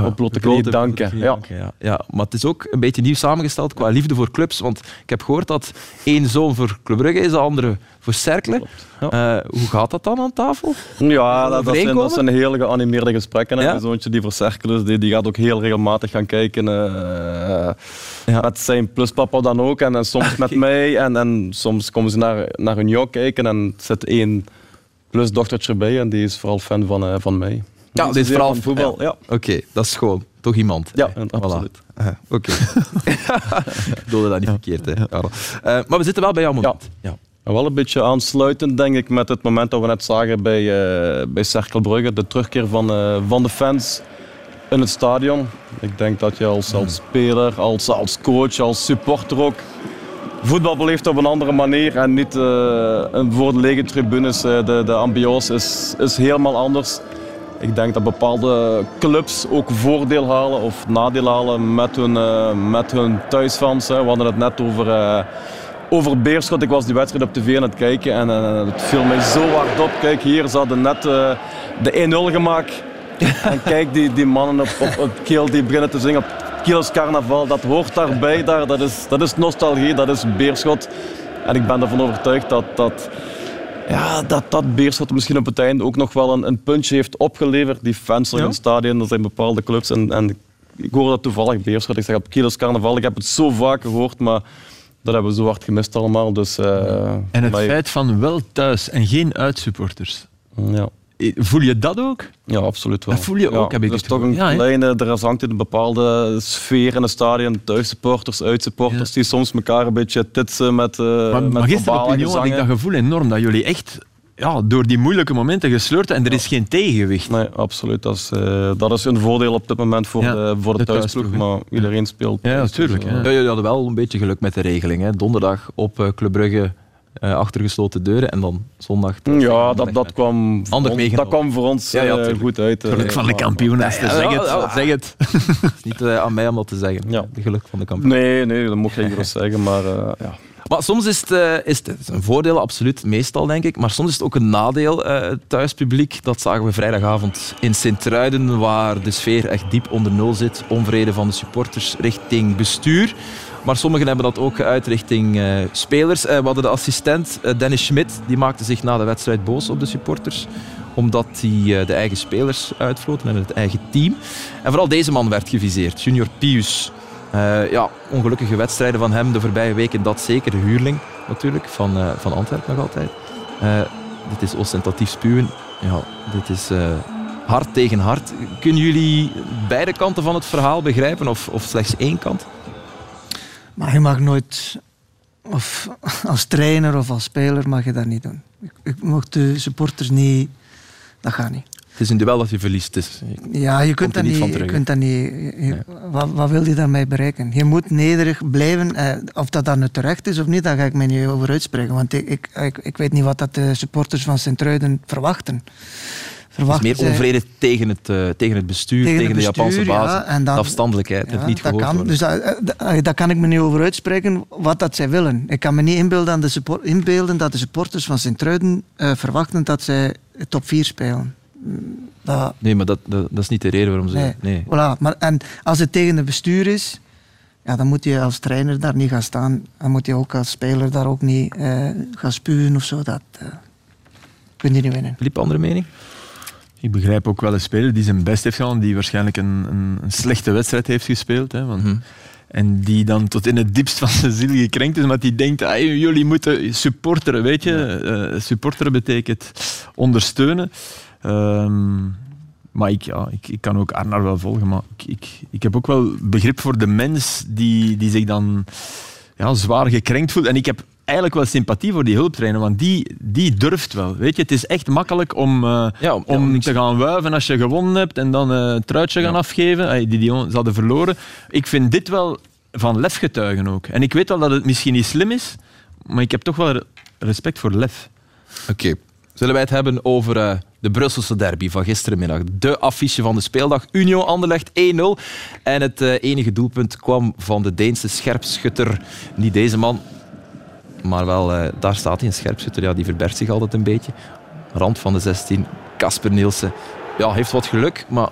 eh op blote knieën Blote- danken. Ja. ja. ja. Maar het is ook een beetje nieuw samengesteld qua liefde voor clubs. Want ik heb gehoord dat één zoon voor Club Brugge is, de andere voor Cercle. Ja. Eh, hoe gaat dat dan aan tafel? Ja, dat, dat, zijn, dat zijn hele geanimeerde gesprekken. Ja? Mijn zoontje die voor Cercle is, die, die gaat ook heel regelmatig gaan kijken. eh, Ja. Met zijn pluspapa dan ook. En, en soms met mij. En, en soms komen ze naar, naar hun jou kijken. En er zit één plusdochtertje bij. En die is vooral fan van, eh, van mij. Ja, dit vooral van voetbal. Ja, Oké, dat is gewoon toch iemand. ja, absoluut. Oké. Ik bedoelde dat niet verkeerd, hè. Eh, maar we zitten wel bij jouw moment. Ja. Wel een beetje aansluitend, denk ik, met het moment dat we net zagen bij, eh bij Cercle Brugge. De terugkeer van, eh, van de fans in het stadion. Ik denk dat je als, als speler, als, als coach, als supporter ook voetbal beleeft op een andere manier. En niet een voor de lege tribunes. de, de ambiance is, is helemaal anders. Ik denk dat bepaalde clubs ook voordeel halen of nadeel halen met hun, eh, met hun thuisfans. Hè. We hadden het net over, eh, over Beerschot. Ik was die wedstrijd op tv aan het kijken en eh, het viel mij zo hard op. Kijk, hier ze hadden net de 1-0 gemaakt. en kijk, die, die mannen op, op, op Kiel die beginnen te zingen op Kiels carnaval. Dat hoort daarbij. Daar. Dat, is, dat is nostalgie, dat is Beerschot. En ik ben ervan overtuigd dat... dat ja, dat, dat Beerschot misschien op het einde ook nog wel een, een puntje heeft opgeleverd. Die fans in het stadion, er zijn bepaalde clubs. En, en ik hoor dat toevallig Beerschot. Ik zeg op Kielers Carnaval, ik heb het zo vaak gehoord, maar dat hebben we zo hard gemist allemaal. Dus, eh, En het feit van wel thuis en geen uitsupporters. Ja. Voel je dat ook? Ja, absoluut wel. Dat voel je ja, ook, heb ik Er is toch een Ja, kleine, er hangt een bepaalde sfeer in het stadion. Thuissupporters, uitsupporters, Ja. die soms elkaar een beetje titsen met, eh Maar, met maar gisteren op Union had ik dat gevoel enorm, dat jullie echt ja, door die moeilijke momenten gesleurd en er is geen tegengewicht. Nee, absoluut. Dat is, eh, dat is een voordeel op dit moment voor Ja, de, voor de, de thuisploeg. thuisploeg, Maar iedereen speelt. Ja, natuurlijk, dus, eh, ja. Ja, jullie hadden wel een beetje geluk met de regeling. Hè. Donderdag op eh, Club Brugge eh, achter gesloten deuren en dan zondag... Ja, dat, dat, kwam ons, dat kwam voor ons Ja, ja, eh, goed uit. eh, Geluk van de kampioen, Ja, Esther. ja, Zeg het. ja. Zeg het. Het is niet eh, aan mij om dat te zeggen. Ja. De geluk van de kampioen. Nee, nee, dat mocht je gerust zeggen. Maar eh, ja. Maar soms is het, eh, is het, een voordeel, absoluut, meestal denk ik. Maar soms is het ook een nadeel, eh, het thuispubliek. Dat zagen we vrijdagavond in Sint-Truiden, waar de sfeer echt diep onder nul zit. Onvrede van de supporters richting bestuur. Maar sommigen hebben dat ook geuit richting eh, spelers. Eh, we hadden de assistent eh, Dennis Schmidt, die maakte zich na de wedstrijd boos op de supporters omdat hij de eigen spelers uitvloten en het eigen team. En vooral deze man werd geviseerd, Junior Pius. Ja, ongelukkige wedstrijden van hem de voorbije weken, dat zeker. De huurling natuurlijk, van, van Antwerpen nog altijd. Dit is ostentatief spuwen. Ja, dit is hard tegen hard. Kunnen jullie beide kanten van het verhaal begrijpen of, of slechts één kant? Maar je mag nooit, of als trainer of als speler, mag je dat niet doen. Ik, ik mag de supporters niet, dat gaat niet. Het is een duel dat je verliest. Dus Ja, je kunt dat niet je kunt dat niet je- wat, wat wil je daarmee bereiken? Je moet nederig blijven. Eh, of dat dan nu terecht is of niet, daar ga ik mij niet over uitspreken. Want ik, ik, ik, ik weet niet wat dat de supporters van Sint-Truiden verwachten. Het is meer onvrede tegen het, eh, tegen het bestuur, Tegen tegen, het de Japanse ja, dan- de afstandelijkheid, Ja, het niet dat gehoord kan. worden. Dus dat, eh, dat- daar kan ik me niet over uitspreken wat dat zij willen. Ik kan me niet inbeelden, aan de support, inbeelden dat de supporters van Sint-Truiden eh, verwachten dat zij top 4 spelen. Mm, Dat, Nee, maar dat, dat, dat is niet de reden waarom ze... nee. Nee. Voilà. Maar, en als het tegen het bestuur is, ja, dan moet je als trainer daar niet gaan staan. Dan moet je ook als speler daar ook niet eh, gaan spuwen of zo. Dat eh, kun je niet winnen. Filip, andere mening? Ik begrijp ook wel een speler die zijn best heeft gedaan, die waarschijnlijk een, een, een slechte wedstrijd heeft gespeeld. Hè, want, Mhm. En die dan tot in het diepst van zijn ziel gekrenkt is, omdat hij denkt, jullie moeten supporteren, weet je. Eh, supporteren betekent ondersteunen. Ehm, maar ik, ja, ik, ik kan ook Arnar wel volgen, maar ik, ik, ik heb ook wel begrip voor de mens die, die zich dan ja, zwaar gekrenkt voelt. En ik heb eigenlijk wel sympathie voor die hulptrainer, want die, die durft wel. Weet je, het is echt makkelijk om, eh, Ja, om- om ja, om- te gaan wuiven als je gewonnen hebt en dan het truitje gaan afgeven. Ay, die Dion, ze hadden verloren. Ik vind dit wel van lef getuigen ook. En ik weet wel dat het misschien niet slim is, maar ik heb toch wel re- respect voor lef. Oké. Zullen wij het hebben over eh, de Brusselse derby van gisterenmiddag? De affiche van de speeldag. Union Anderlecht 1-0. En het enige doelpunt kwam van de Deense scherpschutter. Niet deze man, maar wel, eh, daar staat hij, een scherpschutter. Ja, die verbergt zich altijd een beetje. Rand van de 16, Casper Nielsen. Ja, heeft wat geluk, maar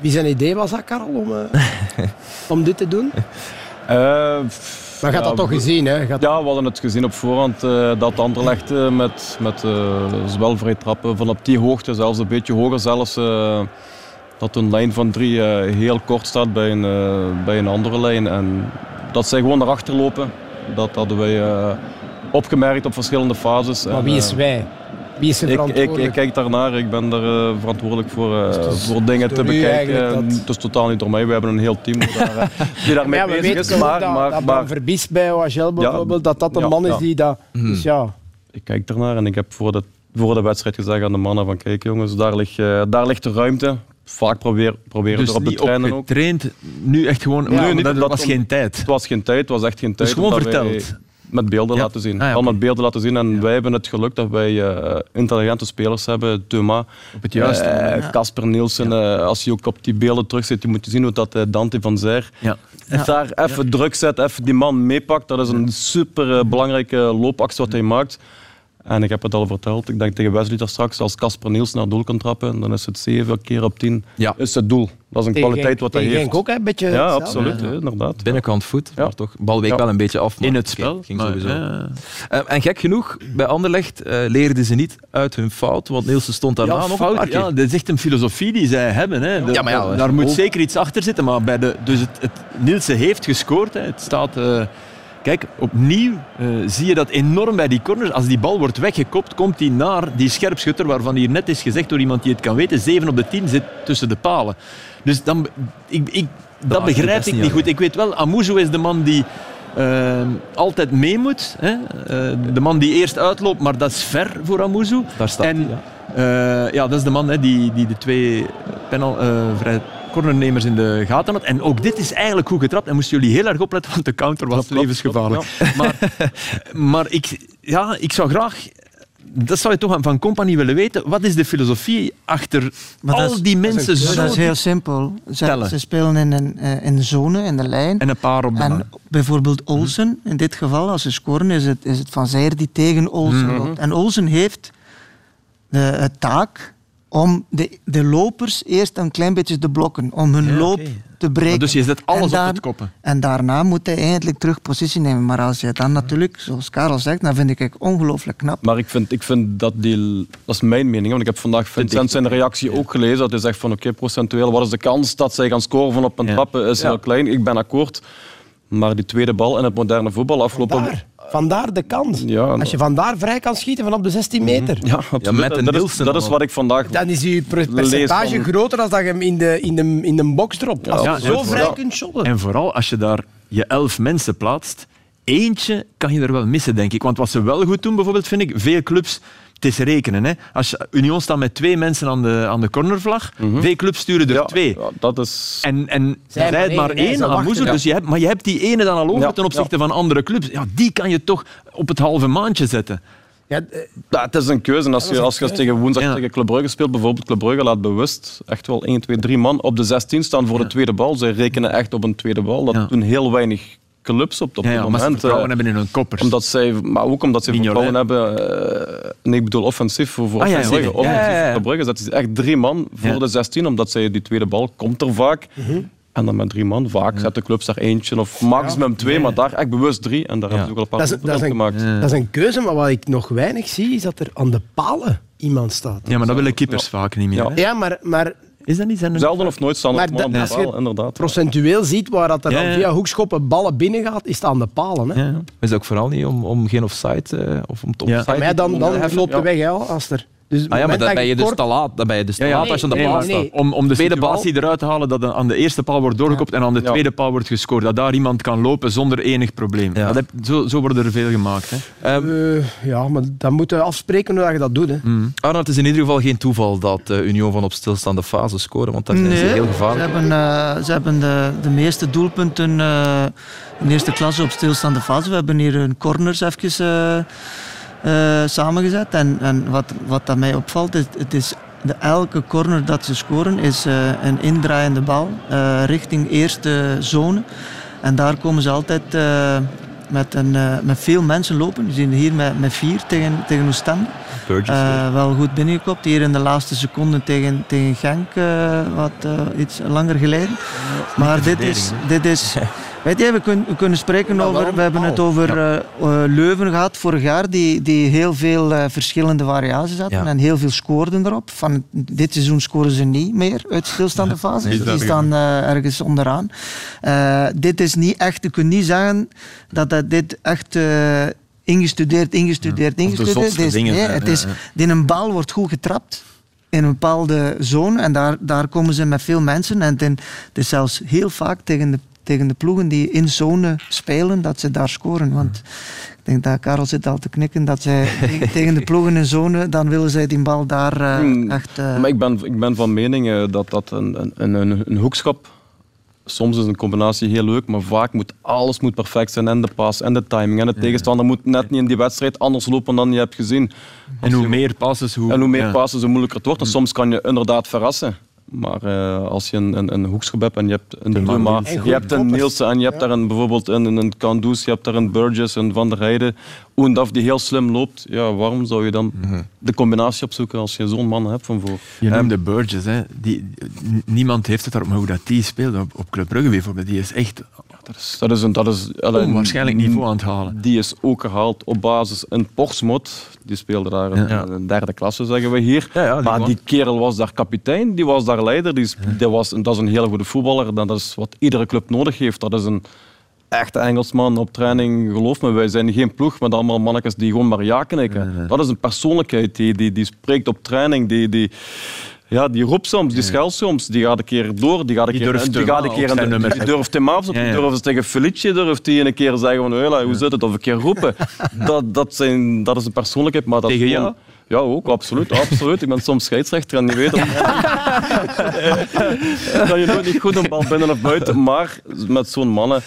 Wie zijn idee was dat, Karel, om, eh, om dit te doen? Eh, Maar ja, dat toch gezien, hè? Had- Ja, we hadden het gezien op voorhand eh, dat Anderlecht eh, met, met eh, zowel vrije trappen van op die hoogte, zelfs een beetje hoger zelfs, eh, dat een lijn van drie eh, heel kort staat bij een, eh, bij een andere lijn. En dat zij gewoon erachter lopen, dat hadden wij eh, opgemerkt op verschillende fases. Maar En, wie is eh, wij? Wie is er ik, ik, verantwoordelijk? ik kijk daarnaar, ik ben daar eh, verantwoordelijk voor, eh, Dus voor dingen te bekijken. dat- Het is totaal niet door mij, we hebben een heel team die, daar, eh, die daarmee ja, we bezig weten is. Maar, dat, maar, dat maar Verbies bij OHL bijvoorbeeld, dat dat een ja, man is ja. die dat... Dus ja, ik kijk ernaar en ik heb voor de, voor de wedstrijd gezegd aan de mannen van kijk jongens, daar ligt, eh, daar ligt de ruimte. Vaak probeer, proberen Dus er op de niet treinen ook. opgetraind, nu echt gewoon... Nee, Nee, niet dat, dat was om- geen tijd. Het was geen tijd, het was echt geen tijd. Dus gewoon wij verteld. Met beelden Ja. laten zien. Ah, ja, Al oké. met beelden laten zien. En wij hebben het geluk dat wij eh, intelligente spelers hebben. Thomas, Op het juiste eh. Casper Nielsen. eh, als je ook op die beelden terug zit, je moet zien hoe dat Dante van en daar even druk zet, even die man meepakt. Dat is een super belangrijke loopactie wat hij maakt. En ik heb het al verteld, ik denk tegen Wesley daar straks, als Casper Nielsen naar doel kan trappen, dan is het 7 keer op 10 Ja. is het doel. Dat is een tegen kwaliteit wat hij heeft. Genk ook, hè, een beetje Ja, hetzelfde. absoluut, hè, inderdaad. binnenkant voet. Ja. Maar toch, bal week Ja. wel een beetje af. maar In het spel. ging maar, sowieso. ja. Eh, en gek genoeg, bij Anderlecht eh, leerden ze niet uit hun fout, want Nielsen stond daarna Ja, nog een fout, keer. ja, dat is echt een filosofie die zij hebben. Hè. De- Ja, maar ja, daar moet ook- zeker iets achter zitten. Maar bij de, dus het, het, Nielsen heeft gescoord. Hè. Het staat eh Kijk, opnieuw uh, zie je dat enorm bij die corners. Als die bal wordt weggekopt, komt die naar die scherpschutter, waarvan hier net is gezegd door iemand die het kan weten, 7 op de 10 zit tussen de palen. Dus dan, ik, ik, dat begrijp ik niet goed. Ik weet wel, Amuzu is de man die uh, altijd mee moet. Hè? Uh, de man die eerst uitloopt, maar dat is ver voor Amuzu. Daar staat en, ja. Ja, dat is de man hè, die, die de twee penal, vrij cornernemers in de gaten had. En ook dit is eigenlijk goed getrapt. En moesten jullie heel erg opletten, want de counter was Klopt, levensgevaarlijk. klopt, ja. Maar, maar ik, ja, ik zou graag dat zou je toch van Company willen weten. Wat is de filosofie achter Maar al is- die mensen zo Dat is heel simpel. Ze, Tellen. ze spelen in een, eh, in de zone, in de lijn. en een paar op de En man. bijvoorbeeld Olsen, in dit geval, als ze scoren, is het, is het Van Zijr die tegen Olsen Mhm. loopt. En Olsen heeft de, het taak om de, de lopers eerst een klein beetje te blokken, om hun Ja, loop te breken. Dus je zet alles op het koppen. En daarna moet hij eigenlijk terug positie nemen. Maar als je dan natuurlijk, zoals Karel zegt, dan vind ik het ongelooflijk knap. Maar ik vind, ik vind dat die... Dat is mijn mening, want ik heb vandaag Vincent zijn reactie ook gelezen. Dat hij zegt van, oké, procentueel, wat is de kans dat zij gaan scoren van op een Ja. trappen is Ja. heel klein. Ik ben akkoord. Maar die tweede bal in het moderne voetbal afgelopen... Daar, vandaar de kans. Ja, Als je vandaar vrij kan schieten van op de 16 meter, Ja, absoluut. met een dat, is, Nielsen dat is dan wat ik vandaag... dan is je percentage van- groter dan dat je hem in de, in de, in de box dropt. Als Ja, je zo vrij kunt shotten. En vooral als je daar je elf mensen plaatst, eentje kan je er wel missen, denk ik. Want wat ze wel goed doen, bijvoorbeeld, vind ik, veel clubs, het is rekenen. Hè. Als je, Union staat met twee mensen aan de, aan de cornervlag, veel clubs sturen er ja, twee. ja, dat is... En, en Zij het maar maar één, aan wachten, Moezel, ja. dus je hebt, maar je hebt die ene dan al over Ja, ten opzichte van andere clubs. Ja, die kan je toch op het halve maandje zetten. Ja, Ja, het is een keuze. Als je, als je tegen woensdag Ja. tegen Club Brugge speelt, bijvoorbeeld Club Brugge laat bewust echt wel 1, 2, 3 man op de 16 staan voor de tweede bal. Zij rekenen echt op een tweede bal. Dat Ja. doen heel weinig clubs op, op Ja, ja, maar ze moment. vertrouwen hebben in hun koppers. omdat zij, maar ook omdat ze Mignolet. vertrouwen hebben. eh, nee, ik bedoel offensief voor, voor Ah, ja, Offensief ja, ja. voor Club Brugge zetten ze echt drie man voor Ja. de 16, omdat zij die tweede bal komt er vaak. En dan met drie man, vaak zetten clubs daar eentje of maximum twee, maar daar echt bewust drie. En daar hebben ze ook al een paar Dat is- dat is een- gemaakt. dat is een keuze, maar wat ik nog weinig zie, is dat er aan de palen iemand staat. Ja, maar dat willen keepers vaak niet meer. Ja, maar, maar Is dat niet? Zijn Zelden of nooit staan Maar de als inderdaad. procentueel ziet waar dat er Ja, dan ja. via hoekschoppen ballen binnen gaat, is het aan de palen. Hè. Ja, ja. Is het ook vooral niet om, om geen offside eh, of om te Ja. offside Maar dan, dan loopt ja. de weg, hè, als er. Dus Ah ja, maar dan dat ben je dus kort- te laat. Dan ben je dus te Ja, ja, laat als je aan de paal nee, staat. nee. Om, om de Tweede bal. situatie eruit te halen dat aan de eerste paal wordt doorgekopt en aan de Ja. tweede paal wordt gescoord. Dat daar iemand kan lopen zonder enig probleem. Ja. Dat heb, zo, zo worden er veel gemaakt. Hè. Ehm, Eh, ja, maar dan moeten we afspreken hoe dat je dat doet. Hè. Arnold, het is in ieder geval geen toeval dat eh, Union van op stilstaande fase scoren, want zijn ze heel ze gevaarlijk. hebben, eh, ze hebben de, de meeste doelpunten eh, in eerste klasse op stilstaande fase. We hebben hier een corners even eh, samengezet. En, en wat, wat dat mij opvalt, is, het is de, elke corner dat ze scoren is eh, een indraaiende bal eh, richting eerste zone. En daar komen ze altijd met, een, met veel mensen lopen. We zien hier met, met vier tegen, tegen Oostende. Wel goed binnengekopt. Hier in de laatste seconde tegen, tegen Genk, wat iets langer geleden. Maar dit is, dit is. Weet je, we kunnen, we kunnen spreken over. We hebben het bal? over eh, eh, Leuven gehad vorig jaar, die, die heel veel eh, verschillende variaties hadden Ja. en heel veel scoorden erop. Van, dit seizoen scoren ze niet meer uit stilstaande fase. Nee, die staan eh, ergens onderaan. Dit is niet echt, je kunt niet zeggen dat, dat dit echt. Ingestudeerd, ingestudeerd, ingestudeerd. is- dingen nee, het ja, is, ja. die een bal wordt goed getrapt in een bepaalde zone en daar, daar komen ze met veel mensen. En het is zelfs heel vaak tegen de, tegen de ploegen die in zone spelen, dat ze daar scoren. Want ik denk dat Karel zit al te knikken, dat zij tegen- de ploegen in zone, dan willen zij die bal daar eh, Hmm, echt... eh, Maar ik ben, ik ben van mening eh, dat, dat een, een, een, een hoekschop. Soms is een combinatie heel leuk, maar vaak moet alles moet perfect zijn. En de pas, en de timing. En de tegenstander moet net niet in die wedstrijd anders lopen dan je hebt gezien. En hoe meer passes, hoe... En hoe meer ja. passen, hoe moeilijker het wordt. En soms kan je inderdaad verrassen. Maar eh, als je een, een, een hoekschop hebt en je hebt een Bruma, En je hebt een. Nielsen en je hebt daar een, bijvoorbeeld een, een, Kandus, je hebt daar een Burgess, een Van der Heijden, Oendaf die heel slim loopt. Ja, waarom zou je dan de combinatie opzoeken als je zo'n man hebt van voor? Je noemde Burgess. Hè. Die, niemand heeft het daarop, maar hoe dat die speelt op, op Club Brugge bijvoorbeeld, die is echt Dat is, dat is een, dat is, allee, onwaarschijnlijk niveau aan het halen. Die is ook gehaald op basis een Portsmouth. Die speelde daar in, Ja. een derde klasse, zeggen we hier. Ja, ja, die maar man. die kerel was daar kapitein, die was daar leider. Die was, dat is een hele goede voetballer. Dat is wat iedere club nodig heeft. Dat is een echte Engelsman op training. Geloof me, wij zijn geen ploeg met allemaal mannetjes die gewoon maar ja knikken. Dat is een persoonlijkheid die, die, die spreekt op training. Die, die, ja, die roept soms, die schelt soms, die gaat een keer door, die gaat een Die keer, durft die gaat een keer nummer. die durft hem af, of Ja, die ja. durft tegen Felice, durft hij een keer zeggen van, "Hela, hoe zit het, of een keer roepen. Dat, dat, zijn, dat is een persoonlijkheid, maar dat Tegen jou? Ja, ook, absoluut, absoluut. Ik ben soms scheidsrechter en je weet dat, dat je nooit niet goed een bal binnen of buiten. Maar met zo'n mannen,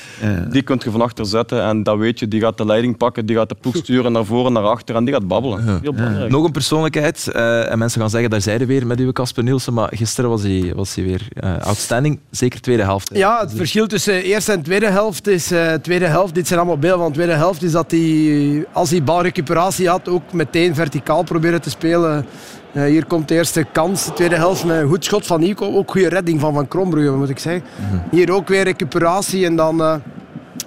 die kun je van achter zetten en dat weet je, die gaat de leiding pakken, die gaat de ploeg sturen naar voren, naar achter en die gaat babbelen. Heel belangrijk. Nog een persoonlijkheid. eh, en mensen gaan zeggen, daar zeiden weer met uw Casper Nielsen. Maar gisteren was hij, was hij weer eh, outstanding. Zeker tweede helft. hè. Ja, het verschil tussen eerste en tweede helft is... eh, tweede helft, dit zijn allemaal beelden van de tweede helft, is dat hij, als hij balrecuperatie had, ook meteen verticaal proberen te spelen. Eh, hier komt de eerste kans, de tweede helft met een goed schot van Nico. Ook goede redding van Van Krombrugge, moet ik zeggen. Hier ook weer recuperatie en dan... eh,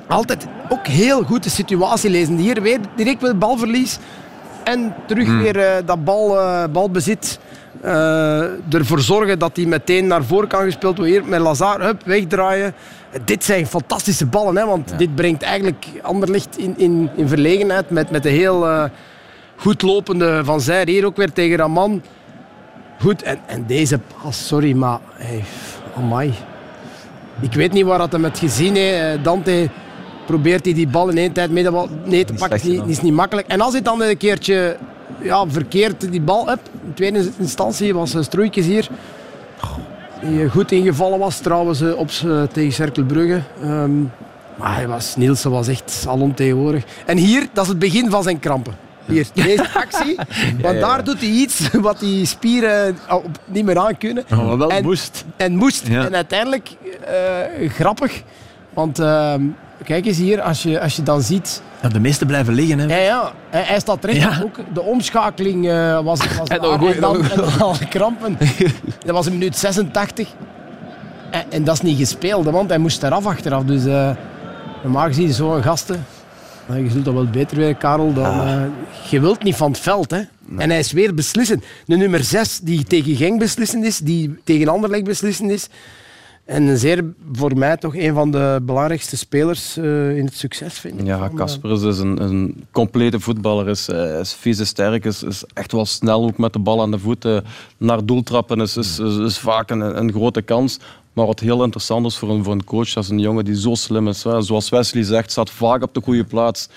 altijd ook heel goed de situatie lezen. Hier weer direct met balverlies. En terug weer eh, dat bal, balbezit. ervoor zorgen dat hij meteen naar voren kan gespeeld worden. Hier met Lazar, hup, wegdraaien. Dit zijn fantastische ballen, hè, want dit brengt eigenlijk Anderlecht in, in, in verlegenheid met, met de heel goed lopende Van Zijr. Hier ook weer tegen Raman. Goed, en, en deze pas, sorry, maar hey, amai. Ik weet niet waar dat hem het gezien heeft. Dante probeert hij die bal in één tijd mee te, nee te pakken. Is niet, is niet makkelijk. En als hij dan een keertje ja, verkeerd die bal hebt, in tweede instantie was uh, Stroeikens hier. Die eh, goed ingevallen was trouwens eh, op, eh, tegen Cerkelbrugge. Ehm, maar hij was, Nielsen was echt alomtegenwoordig. En hier, dat is het begin van zijn krampen. Hier, deze actie. Want daar doet hij iets wat die spieren op- niet meer aan kunnen. Oh, maar wel En- moest. En moest. En uiteindelijk, eh, grappig. Want ehm, kijk eens hier, als je, als je dan ziet. Ja, de meesten blijven liggen. Hè. Ja, ja, hij, hij staat terecht. Ja. Ook de omschakeling eh, was, was En dan en dan, en dan al krampen. Dat was in minuut 86. En, en dat is niet gespeeld, want hij moest eraf achteraf. Dus eh, normaal gezien zo'n gasten. Je zult dat wel beter weten, Karel. Dan, Ah. eh, je wilt niet van het veld. Hè. En hij is weer beslissend. De nummer 6 die tegen Genk beslissend is, die tegen Anderlecht beslissend is. En een zeer, voor mij toch een van de belangrijkste spelers eh, in het succes, vind ik. Ja, eh, Casper is een, een complete voetballer. Is, is vies, is sterk, is, is echt wel snel ook met de bal aan de voeten. Naar doel trappen is, is, is, is vaak een, een grote kans. Maar wat heel interessant is voor een, voor een coach, dat is een jongen die zo slim is. Hè. Zoals Wesley zegt, staat vaak op de goede plaats.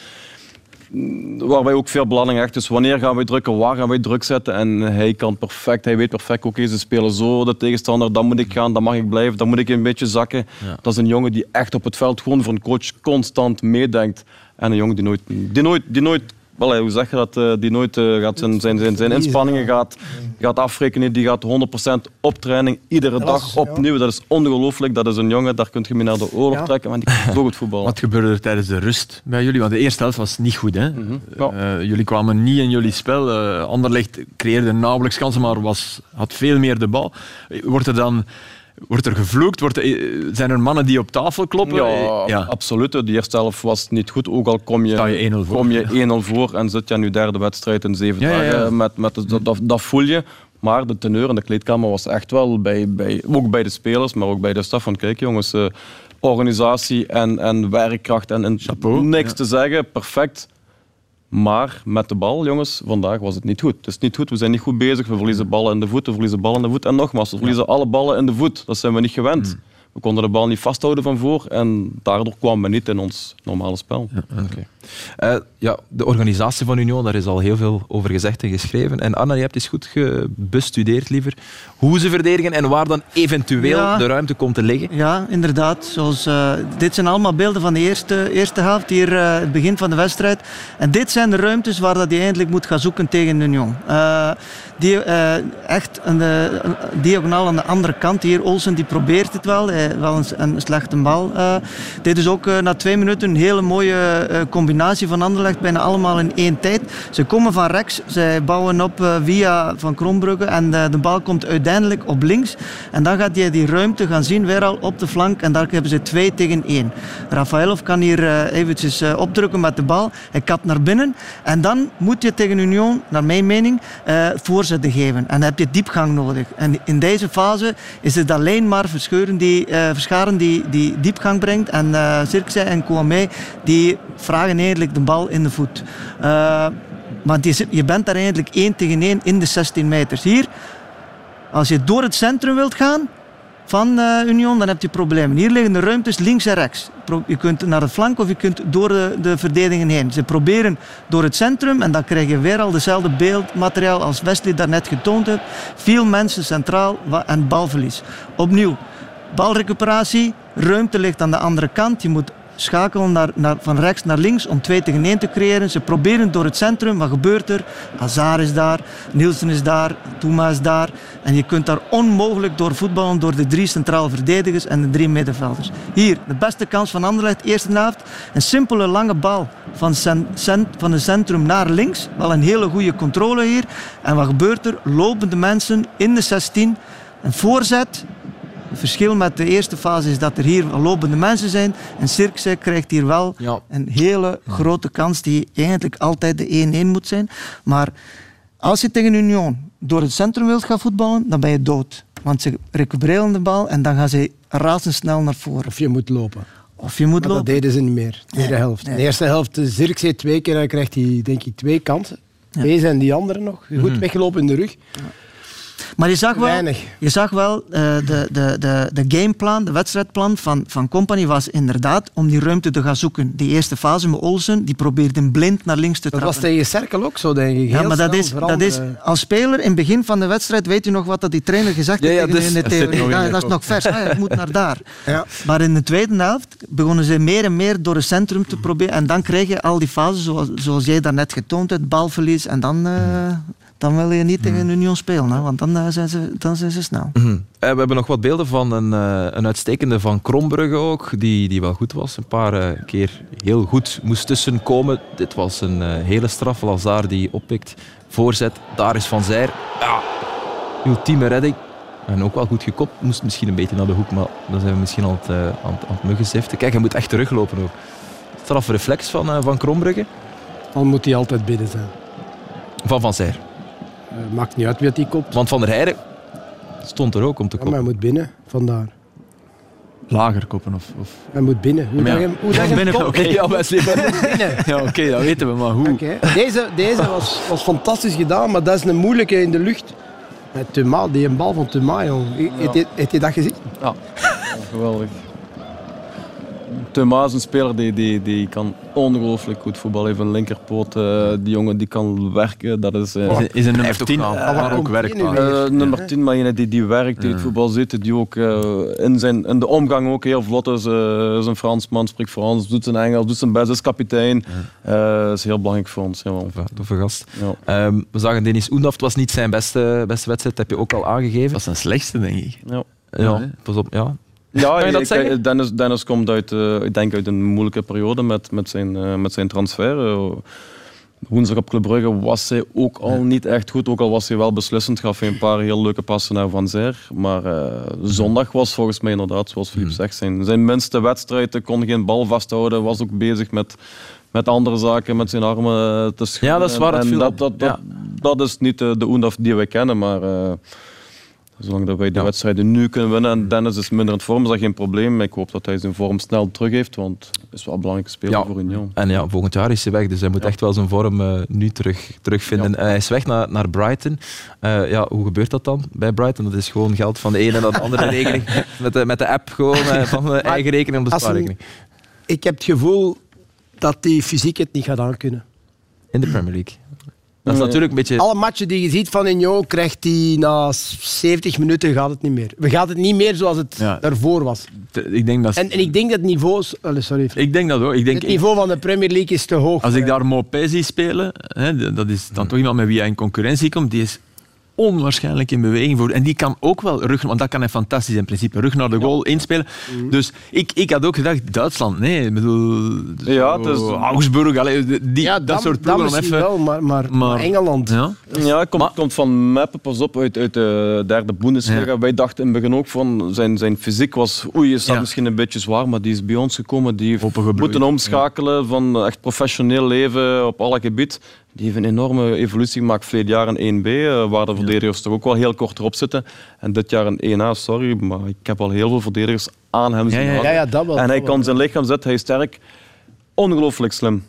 Waar wij ook veel belang hechten. Dus wanneer gaan wij drukken, waar gaan wij druk zetten? En hij kan perfect, hij weet perfect, oké, ze spelen zo, de tegenstander, dan moet ik gaan, dan mag ik blijven, dan moet ik een beetje zakken. Dat is een jongen die echt op het veld gewoon voor een coach constant meedenkt. En een jongen die nooit, die nooit, die nooit wel, hoe zeg je dat, eh, die nooit eh, gaat zijn, zijn, zijn, zijn inspanningen gaat, gaat afrekenen, die gaat 100% op training, iedere Dat dag opnieuw. Dat is ongelooflijk, dat is een jongen, daar kun je mee naar de oorlog Ja. trekken, want die kan zo goed voetballen. Wat gebeurde er tijdens de rust bij jullie? Want de eerste helft was niet goed. Hè? Ja. Eh, jullie kwamen niet in jullie spel. Anderlecht creëerde nauwelijks kansen, maar was, had veel meer de bal. Wordt er dan wordt er gevloekt? Wordt zijn er mannen die op tafel kloppen? Ja, absoluut. De eerste helft was niet goed. Ook al kom je, je 1-0 voor. kom je 1-0 voor en zit je aan je derde wedstrijd in zeven Ja, ja, ja. dagen. Met, met, dat, dat, dat voel je. Maar de teneur in de kleedkamer was echt wel, bij, bij, ook bij de spelers, maar ook bij de staf van kijk jongens, eh, organisatie en, en werkkracht en, en Chapeau, niks ja. te zeggen, perfect. Maar met de bal, jongens, vandaag was het niet goed. Het is niet goed, we zijn niet goed bezig. We verliezen ballen in de voet, we verliezen ballen in de voet. En nogmaals, we verliezen alle ballen in de voet. Dat zijn we niet gewend. Mm. We konden de bal niet vasthouden van voor en daardoor kwamen we niet in ons normale spel. Eh, ja, de organisatie van Union, daar is al heel veel over gezegd en geschreven. En Anna, je hebt eens goed bestudeerd, liever, hoe ze verdedigen en waar dan eventueel Ja. de ruimte komt te liggen. Ja, inderdaad. Zoals, eh, dit zijn allemaal beelden van de eerste, eerste helft, hier eh, het begin van de wedstrijd. En dit zijn de ruimtes waar dat hij eindelijk moet gaan zoeken tegen Union. Eh die, eh, echt een, een diagonaal aan de andere kant. Hier Olsen die probeert het wel, eh, wel een, een slechte bal. eh. dit is ook eh, na twee minuten een hele mooie combinatie van Anderlecht, bijna allemaal in één tijd. Ze komen van rechts, zij bouwen op via Van Krombrugge en de bal komt uiteindelijk op links. En dan gaat hij die ruimte gaan zien, weer al op de flank. En daar hebben ze twee tegen één. Rafaelov kan hier eventjes opdrukken met de bal. Hij kapt naar binnen. En dan moet je tegen Union, naar mijn mening, voorzetten geven. En dan heb je diepgang nodig. En in deze fase is het alleen maar Verscheuren die Verscharen die, die diepgang brengt. En eh Zirkzee en Kouamé die vragen eigenlijk de bal in de voet. Eh, maar die zit- je bent daar eigenlijk één tegen één in de 16 meters. Hier, als je door het centrum wilt gaan van eh, Union, dan heb je problemen. Hier liggen de ruimtes links en rechts. Je kunt naar de flank of je kunt door de, de verdedigingen heen. Ze proberen door het centrum en dan krijg je weer al dezelfde beeldmateriaal als Wesley daarnet getoond heeft. Veel mensen centraal en balverlies. Opnieuw, balrecuperatie, ruimte ligt aan de andere kant. Je moet schakelen naar, naar, van rechts naar links om 2 tegen 1 te creëren. Ze proberen door het centrum. Wat gebeurt er? Hazard is daar, Nielsen is daar, Touma is daar. En je kunt daar onmogelijk door voetballen door de drie centrale verdedigers en de drie middenvelders. Hier, de beste kans van Anderlecht, eerste helft. Een simpele lange bal van, cen- cent- van het centrum naar links. Wel een hele goede controle hier. En wat gebeurt er? Lopende mensen in de 16. Een voorzet, het verschil met de eerste fase is dat er hier lopende mensen zijn. En Cirkse krijgt hier wel Ja. een hele grote kans die eigenlijk altijd de 1-1 moet zijn. Maar als je tegen Union door het centrum wilt gaan voetballen, dan ben je dood. Want ze recupereren de bal en dan gaan ze razendsnel naar voren. Of je moet lopen. Of je moet Maar dat lopen. deden ze niet meer. De tweede Nee, helft. nee. De eerste helft, eh, Zirkzee twee keer, dan krijgt hij denk ik twee kansen. Deze en die andere nog. Goed weggelopen in de rug. Maar je zag wel, Weinig. je zag wel eh, de, de, de, de gameplan, de wedstrijdplan van, van Company was inderdaad om die ruimte te gaan zoeken. Die eerste fase met Olsen, die probeerde blind naar links te Dat trappen. was tegen Cerkel ook zo, denk ik. Ja, maar dat is, dat is als speler in het begin van de wedstrijd, weet u nog wat dat die trainer gezegd Ja, heeft ja, dus- in de dat theorie? Ja, je dat is nog vers. Ah, ja, ik moet naar daar. Ja. Maar in de tweede helft begonnen ze meer en meer door het centrum te proberen. En dan krijg je al die fases zoals, zoals jij daarnet getoond hebt, balverlies. En dan, eh, dan wil je niet tegen Union spelen, hè, want dan, eh, zijn ze, dan zijn ze snel. Mhm. Eh, We hebben nog wat beelden van een, eh, een uitstekende van Krombrugge ook, die, die wel goed was. Een paar eh, keer heel goed moest tussenkomen. Dit was een eh, hele straf. Lazar die oppikt, voorzet. Daar is Van Zijr. Ja, ultieme redding. En ook wel goed gekopt. Moest misschien een beetje naar de hoek, maar dan zijn we misschien aan het, eh, aan, het- muggenziften. Kijk, hij moet echt teruglopen ook. Straf reflex van, van Krombrugge. Dan moet hij altijd binnen zijn. Van Van Zijr. Eh, maakt niet uit wie die kopt. Want Van der Heijden stond er ook om te Ja, maar hij moet binnen, vandaar. Lager koppen of... of... Hij moet binnen. Hoe ja. je, hoe dat hem binnen, oké. Ja, Wesley, binnen. Ja, oké, dat weten we, maar hoe? Deze, deze was, was fantastisch gedaan, maar dat is een moeilijke in de lucht. Met Thuma, die een bal van Thuma, jong. Heb je, heb je dat gezien? Ja, geweldig. Thuma is een speler die, die, die kan ongelooflijk goed voetballen. Heeft een linkerpoot. eh, die jongen die kan werken. Dat is, eh, Is, een- is een nummer ook 10, gaan. maar waar ook werkt. Eh, nummer 10, maar die, die werkt, die het voetbal zit, die ook eh, in, zijn, in de omgang ook heel vlot is. is een Fransman, spreekt Frans, doet zijn Engels, doet zijn best, is kapitein. Eh is heel belangrijk voor ons. Ja, Toffe gast. ja. Ehm, we zagen Denis Oendaf, het was niet zijn beste, beste wedstrijd, dat heb je ook al aangegeven. Dat is zijn slechtste, denk ik. Ja. Ja, pas op, ja. Ja, Kan je dat ik- zeggen? Dennis, Dennis komt uit, eh, ik denk uit een moeilijke periode met, met, zijn, eh, met zijn transfer. Eh, woensdag op Club Brugge was hij ook al niet echt goed, ook al was hij wel beslissend. Gaf hij een paar heel leuke passen naar Van Zijr. Maar eh, zondag was volgens mij inderdaad, zoals Filip Hmm. zegt, zijn, zijn minste wedstrijd. Hij kon geen bal vasthouden, was ook bezig met, met andere zaken, met zijn armen eh, te schudden. Ja, dat is waar, En- dat en dat, op. dat, dat, dat is niet de, de Oendaf die wij kennen, maar... Zolang dat wij de Ja. wedstrijden nu kunnen winnen en Dennis is minder in vorm, is dat geen probleem. Ik hoop dat hij zijn vorm snel terug heeft, want het is wel een belangrijke speler Ja. voor Union. En ja, volgend jaar is hij weg, dus hij moet echt wel zijn vorm eh, nu terug, terugvinden. Hij is weg naar, naar Brighton. Eh, ja, hoe gebeurt dat dan bij Brighton? Dat is gewoon geld van de ene naar de andere rekening. Met de, met de app gewoon eh, van de eigen rekening op de een- spaarrekening. Ik heb het gevoel dat die fysiek het niet gaat aankunnen. In de Premier League. Dat is natuurlijk een beetje... Alle matchen die je ziet van Union krijgt hij na 70 minuten gaat het niet meer. We gaat het niet meer zoals het Ja. daarvoor was. Ik denk dat... En, en ik denk dat het niveau... is- Allee, sorry. Ik denk dat ook. Ik denk, Het niveau van de Premier League is te hoog. Als ik hem. daar Mopé zie spelen, hè, dat is dan toch iemand met wie hij in concurrentie komt, die is onwaarschijnlijk in beweging voor. En die kan ook wel rug, want dat kan hij fantastisch in principe, rug naar de goal inspelen. Dus ik, ik had ook gedacht, Duitsland, nee, ik bedoel, Ja, zo, Augsburg, allee, die, ja, dat soort ploegen even... wel, maar, maar, maar- maar Engeland... Ja. Ja, komt, komt van Meppen, pas op, uit, uit de derde Bundesliga. Ja. Wij dachten in het begin ook van zijn, zijn fysiek was, oei, is dat Ja. misschien een beetje zwaar, maar die is bij ons gekomen. Die heeft moeten omschakelen van echt professioneel leven op alle gebied. Die heeft een enorme evolutie gemaakt. Verleden jaar in 1B, uh, waar de verdedigers toch ook wel heel kort erop zitten. En dit jaar in 1A, sorry, maar ik heb al heel veel verdedigers aan hem zien ja, ja, dat wel, En hij kan zijn lichaam zetten, hij is sterk. Ongelooflijk slim.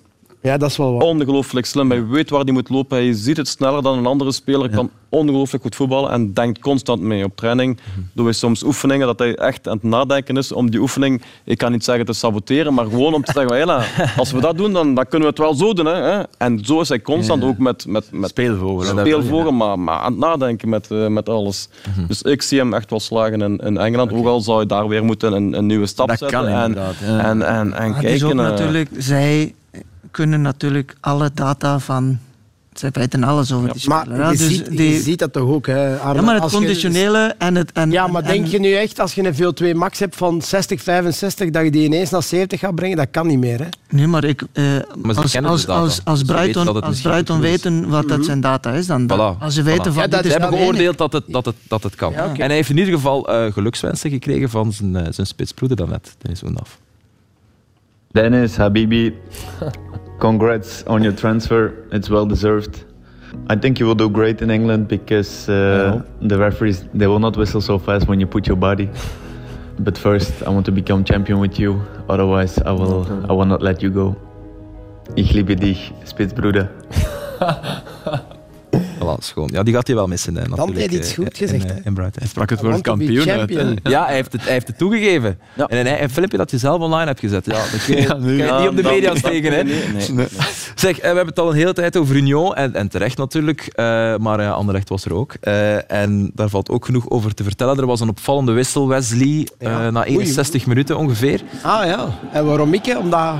Ja, dat is wel waar. Ongelooflijk slim. Hij weet waar hij moet lopen. Hij ziet het sneller dan een andere speler. Kan ongelooflijk goed voetballen en denkt constant mee. Op training doen we soms oefeningen dat hij echt aan het nadenken is om die oefening, ik kan niet zeggen te saboteren, maar gewoon om te zeggen, "Hela, als we dat doen, dan, dan kunnen we het wel zo doen. Hè. En zo is hij constant ook met, met, met Speelvogel. hè. speelvogel, maar, maar aan het nadenken met, eh, met alles. Dus ik zie hem echt wel slagen in, in Engeland. Ook al zou je daar weer moeten een, een nieuwe stap Dat zetten. kan en, inderdaad, ja. en, en, en Maar het is ook kijken. eh, natuurlijk, zij kunnen natuurlijk alle data van. Zij weten alles over die speler. Maar hè. je, Dus ziet, je die- ziet dat toch ook, hè, Arne? ja, maar het Als je- conditionele en het. En, Ja, maar en- denk je nu echt, als je een VO2 max hebt van 60, 65, dat je die ineens naar 70 gaat brengen? Dat kan niet meer, hè? Nee, maar ik, eh, Maar als, als, als, als als Brighton weten wat dat zijn data is, dan dan- Voilà. als ze weten Voilà. van Ja, dat Ze is hebben geoordeeld dat het, dat het, dat het kan. Ja. En hij heeft in ieder geval eh, gelukswensen gekregen van zijn, eh, zijn spitsbroeder daarnet, Dennis Oendaf. Dennis, Habibi, congrats on your transfer. It's well deserved. I think you will do great in England because uh, the referees they will not whistle so fast when you put your body. But first, I want to become champion with you. Otherwise, I will I will not let you go. Ich liebe dich, Spitzbruder. Voilà, schoon. Ja, die gaat hij wel missen. Hè, Dan natuurlijk, heeft hij iets goed gezegd, in Brighton. Sprak het woord kampioen uit. Ja, hij heeft het, hij heeft het toegegeven. Ja. En een, een filmpje dat je zelf online hebt gezet. Ja, dat kun je, Ja, nu- kun je Ja, niet op de media steken. Hè. nee, nee, nee. Zeg, eh, we hebben het al een hele tijd over Union. En, en terecht natuurlijk. eh, maar ja, Anderlecht was er ook. Eh, en daar valt ook genoeg over te vertellen. Er was een opvallende wissel, Wesley. eh, Ja. na 61 minuten ongeveer. Ah ja. En waarom ik? Omdat...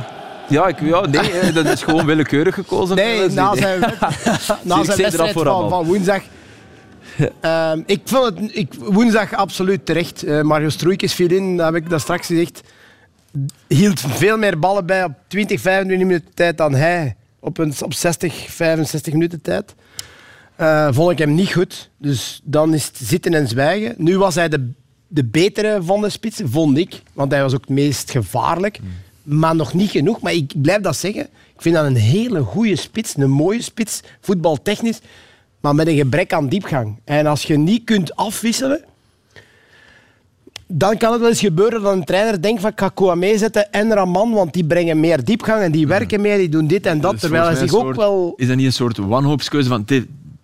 Ja, ik, ja nee, dat is gewoon willekeurig gekozen. Nee, na zijn, wed- na zijn wedstrijd van, woensdag. Ehm, ik vond het ik, woensdag absoluut terecht. Eh, Mario Stroeikens viel in, dat heb ik dat straks gezegd. Hield veel meer ballen bij op 20, 25 minuten tijd dan hij op, een, op 60, 65 minuten tijd. Eh, vond ik hem niet goed. Dus dan is het zitten en zwijgen. Nu was hij de, de betere van de spitsen, vond ik. Want hij was ook het meest gevaarlijk. Maar nog niet genoeg. Maar ik blijf dat zeggen. Ik vind dat een hele goede spits. Een mooie spits. Voetbaltechnisch. Maar met een gebrek aan diepgang. En als je niet kunt afwisselen... Dan kan het wel eens gebeuren dat een trainer denkt van ik ga Kouamé zetten en Raman, want die brengen meer diepgang en die werken meer, die doen dit en dat. is terwijl hij zich ook wel... Is dat niet een soort wanhoopskeuze van...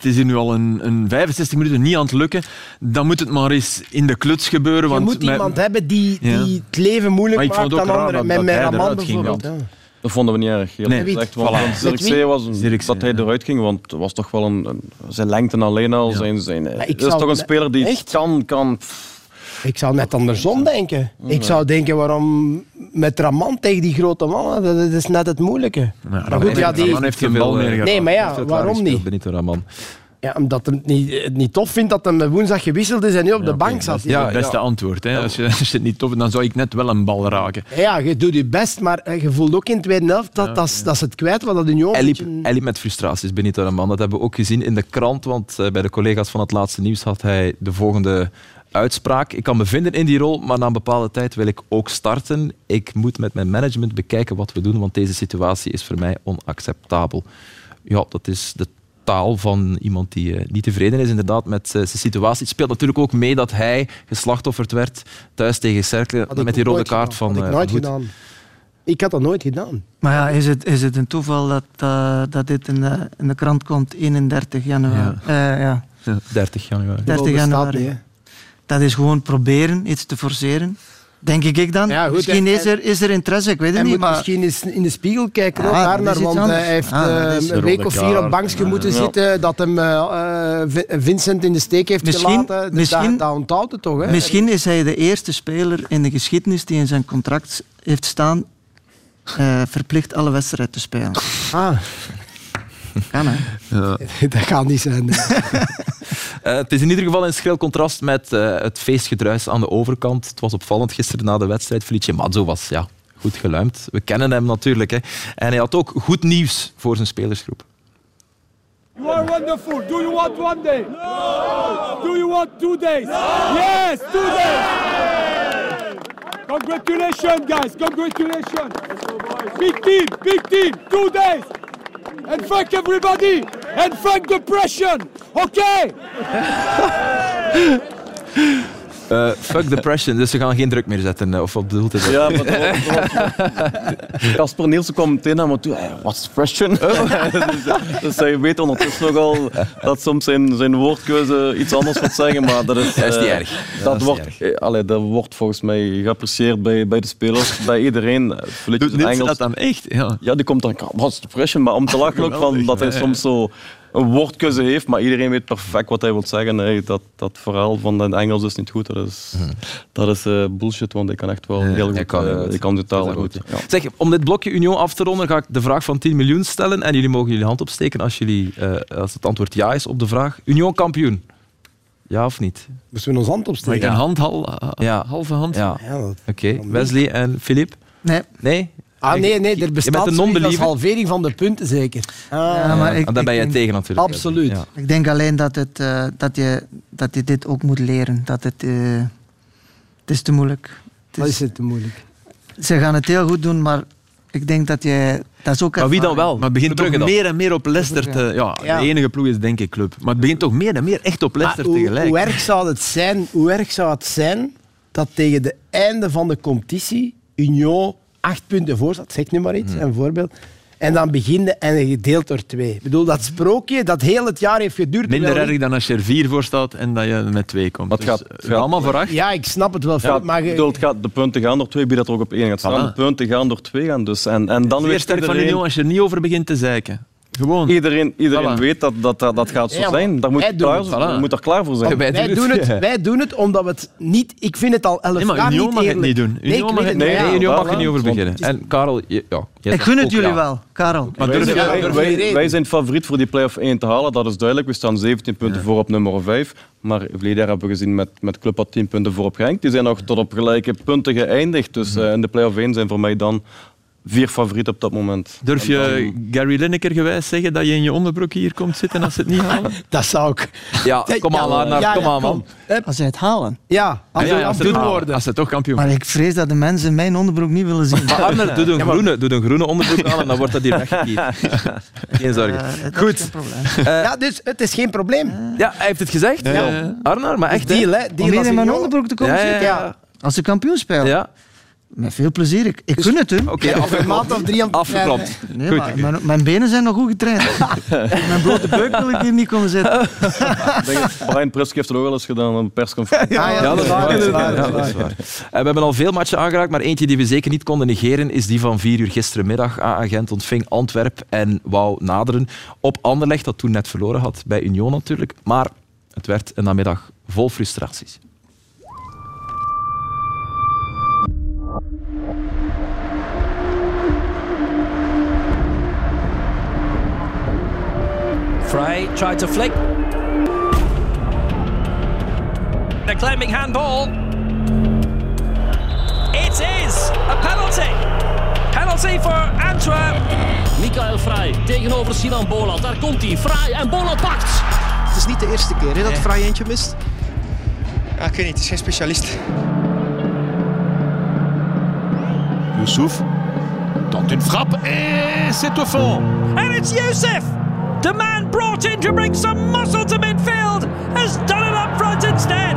Het is hier nu al een, een 65 minuten niet aan het lukken. Dan moet het maar eens in de kluts gebeuren. Je Want moet met- iemand hebben die, Ja. die het leven moeilijk Maar ik maakt vond het ook dan raar anderen. dat- Met, Raman ging, bijvoorbeeld. ja. ja. Dat vonden we niet erg. Heel Nee. Voilà. Zirkzee was een, Zirkzee, dat hij ja. eruit ging, want het was toch wel een, een- zijn lengte alleen al. Zijn, zijn, ik dat is toch een speler die Echt? kan, kan. Ik zou net andersom denken. Ik zou denken, waarom met Raman tegen die grote mannen? Dat, dat is net het moeilijke. maar goed, ja, die, Raman heeft geen bal meer gehad. Nee, maar ja, waarom niet? Benito Raman. Ja, omdat hij het niet, het niet tof vindt dat hij woensdag gewisseld is en nu op de bank zat. Ja, het beste ja. antwoord. Hè. Als, je, als je het niet tof vindt, dan zou ik net wel een bal raken. Ja, je doet je best, maar eh, je voelt ook in de tweede helft dat, dat, is- dat het kwijt wat dat Union... Hij een liep, hij liep met frustraties, Benito Raman. Dat hebben we ook gezien in de krant, want eh, bij de collega's van het laatste nieuws had hij de volgende uitspraak. Ik kan me vinden in die rol, maar na een bepaalde tijd wil ik ook starten. Ik moet met mijn management bekijken wat we doen, want deze situatie is voor mij onacceptabel. Ja, dat is de taal van iemand die eh, niet tevreden is inderdaad met eh, zijn situatie. Het speelt natuurlijk ook mee dat hij geslachtofferd werd thuis tegen Cercle met die rode kaart gedaan. van Had ik eh, nooit gedaan. Ik had dat nooit gedaan. Maar ja, is het, is het een toeval dat, dat dit in de, in de krant komt 31 januari? Ja. ja, 30 januari. 30 Dat bestaat januari. Dat is gewoon proberen iets te forceren. Denk ik dan. Ja, goed, misschien en- is er, is er interesse, ik weet het Hij niet. moet Maar misschien eens in de spiegel kijken, ook Ah, daar naar, is want anders. hij heeft Ah, eh, is een een week of vier op bankje moeten Ja. zitten, dat hem eh, eh, Vin- Vincent in de steek heeft Misschien- gelaten. Dus misschien- dat, dat onthoudt het toch, hè? misschien is hij de eerste speler in de geschiedenis die in zijn contract heeft staan eh, verplicht alle wedstrijden te spelen. Ah, Kan hè? dat gaat niet zijn. Eh, het is in ieder geval een schril contrast met eh, het feestgedruis aan de overkant. Het was opvallend gisteren na de wedstrijd. Felice Mazzo was ja, goed geluimd. We kennen hem natuurlijk. Hè. En hij had ook goed nieuws voor zijn spelersgroep. You are wonderful. Do you want one day? No. Do you want two days? Yes, two days. Congratulations, guys. Congratulations. Big team, big team. Two days. And thank everybody and thank the pressure. Okay? Uh, fuck depression, dus we gaan geen druk meer zetten. eh, Of wat bedoelt het? Ja, maar dat- Casper Nielsen kwam meteen naar me toe. Hey, what's the question? dus, dus hij weet ondertussen nogal dat soms zijn, zijn woordkeuze iets anders moet zeggen. Maar dat is, Dat is niet eh, erg. Dat, Dat is wordt, niet allee, dat wordt volgens mij geapprecieerd bij, bij de spelers, bij iedereen. Doet in Nielsen Engels. dat dan echt? Ja. Ja, die komt dan, what's the pressure? Maar om te lachen ook van dat hij soms zo een woordkeuze heeft, maar iedereen weet perfect wat hij wil zeggen. Hey, dat, dat verhaal van het Engels is niet goed. Dat is, dat is eh, bullshit, want ik kan echt wel heel goed. hij kan eh, ik kan de taal goed. goed. Ja. Zeg, om dit blokje Union af te ronden, ga ik de vraag van 10 miljoen stellen. En jullie mogen jullie hand opsteken als, jullie, eh, als het antwoord ja is op de vraag. Union kampioen. Ja of niet? Moesten we ons hand Maar ik opsteken? een hand, hal, Ja. halve hand. Ja. Oké. Wesley en Filip? Nee. Nee? Ah nee, nee, er bestaat een halvering van de punten zeker. Ah, Ja, maar ik, daar ben denk- tegen natuurlijk. Absoluut. Ja. Ik denk alleen dat, het, eh, dat, je, dat je dit ook moet leren. Dat het, eh, het is te moeilijk. Het Dat is, is het te moeilijk. ze gaan het heel goed doen, maar ik denk dat je... Dat is ook Maar wie dan wel? Maar het begint toch meer en meer op Leicester te... Ja, Ja. de enige ploeg is denk ik club. Maar het begint toch meer en meer echt op Leicester tegelijk. hoe, erg zou het zijn, hoe erg zou het zijn dat tegen de einde van de competitie Union acht punten voor staat, zeg nu maar iets, Hmm. een voorbeeld. En dan begin je en je deelt door twee. Ik bedoel, dat sprookje dat heel het jaar heeft geduurd. Minder terwijl- erg dan als je er vier voor staat en dat je met twee komt. Het Dus, gaat- het eh, gaat- allemaal voor acht. Ja, ik snap het wel. Ja, maar bedoel, gaat, de punten gaan door twee, wie dat er ook op één gaat staan. Voilà. De punten gaan door twee gaan dus. En, en dan weet sterk van Union als je er niet over begint te zeiken. Gewoon. iedereen, iedereen Voilà. weet dat dat, dat, dat gaat zo Ja, zijn. Daar moet, je klaar. Voilà. je moet er klaar voor zijn. Wij wij, doen doen het. wij doen het omdat we het niet... Ik vind het al elf Nee, maar jaar niet mag het niet doen. Nee, Union mag het- nee, Nee. Union mag er niet over beginnen. En Karel, je, ja, jij Ik gun het ook jullie ja. wel, Karel. Maar Wij zijn, je- wij- wij, favoriet voor die play-off 1 te halen, dat is duidelijk. We staan 17 punten voor op nummer 5. Maar verleden jaar hebben we gezien met, met Club had 10 punten voor op Genk. Die zijn nog tot op gelijke punten geëindigd. Dus Mhm. eh, in de play-off 1 zijn voor mij dan vier favorieten op dat moment. Durf je dan- Gary Lineker gewijs zeggen dat je in je onderbroek hier komt zitten als ze het niet halen? Dat zou ik... Ja, kom aan, Ja, kom ja, aan, man. Als zij het halen. Ja, als Ja, we ja, als, ze doen het halen, worden. als ze toch kampioen Maar ik vrees dat de mensen mijn onderbroek niet willen zien. Maar Arnaar, doe een, groene, doe een groene onderbroek aan en dan wordt dat hier weggekiet. Geen zorgen. Eh, Goed. geen probleem. Ja, dus het is geen probleem. Ja, hij heeft het gezegd. Ja. Arnaar, maar echt, hè? Deal, hè. Deal Om hier als in mijn onderbroek te komen zitten? Als ze kampioen spelen? Ja, Met veel plezier. Ik, ik gun het hun. oké, Een afgeklopt. maand of drie aan. Nee, Goed. maar mijn, mijn benen zijn nog goed getraind. mijn blote buik wil ik hier niet komen zitten. Dat Brian Prusk heeft het ook wel eens gedaan op een persconferentie. Ja, ja, Ja, dat is waar. dat is Ja, waar. dat is waar. Eh, We hebben al veel matchen aangeraakt, maar eentje die we zeker niet konden negeren is die van 4 uur gisterenmiddag. A-agent ontving Antwerp en wou naderen op Anderlecht, dat toen net verloren had bij Union natuurlijk. Maar het werd een namiddag vol frustraties. Frey tried to flick. They're claiming handball. It is a penalty. Penalty for Antwerp. Michael Vrij tegenover Sinan Bolat. Daar komt hij. Vrij en Bolat pakt. Het is niet de eerste keer hè, dat Vrij eentje mist. Ja, ik weet niet, het is geen specialist. Youssouf tente une frappe et c'est au fond. And it's Youssef. The man brought in to bring some muscle to midfield has done it up front instead.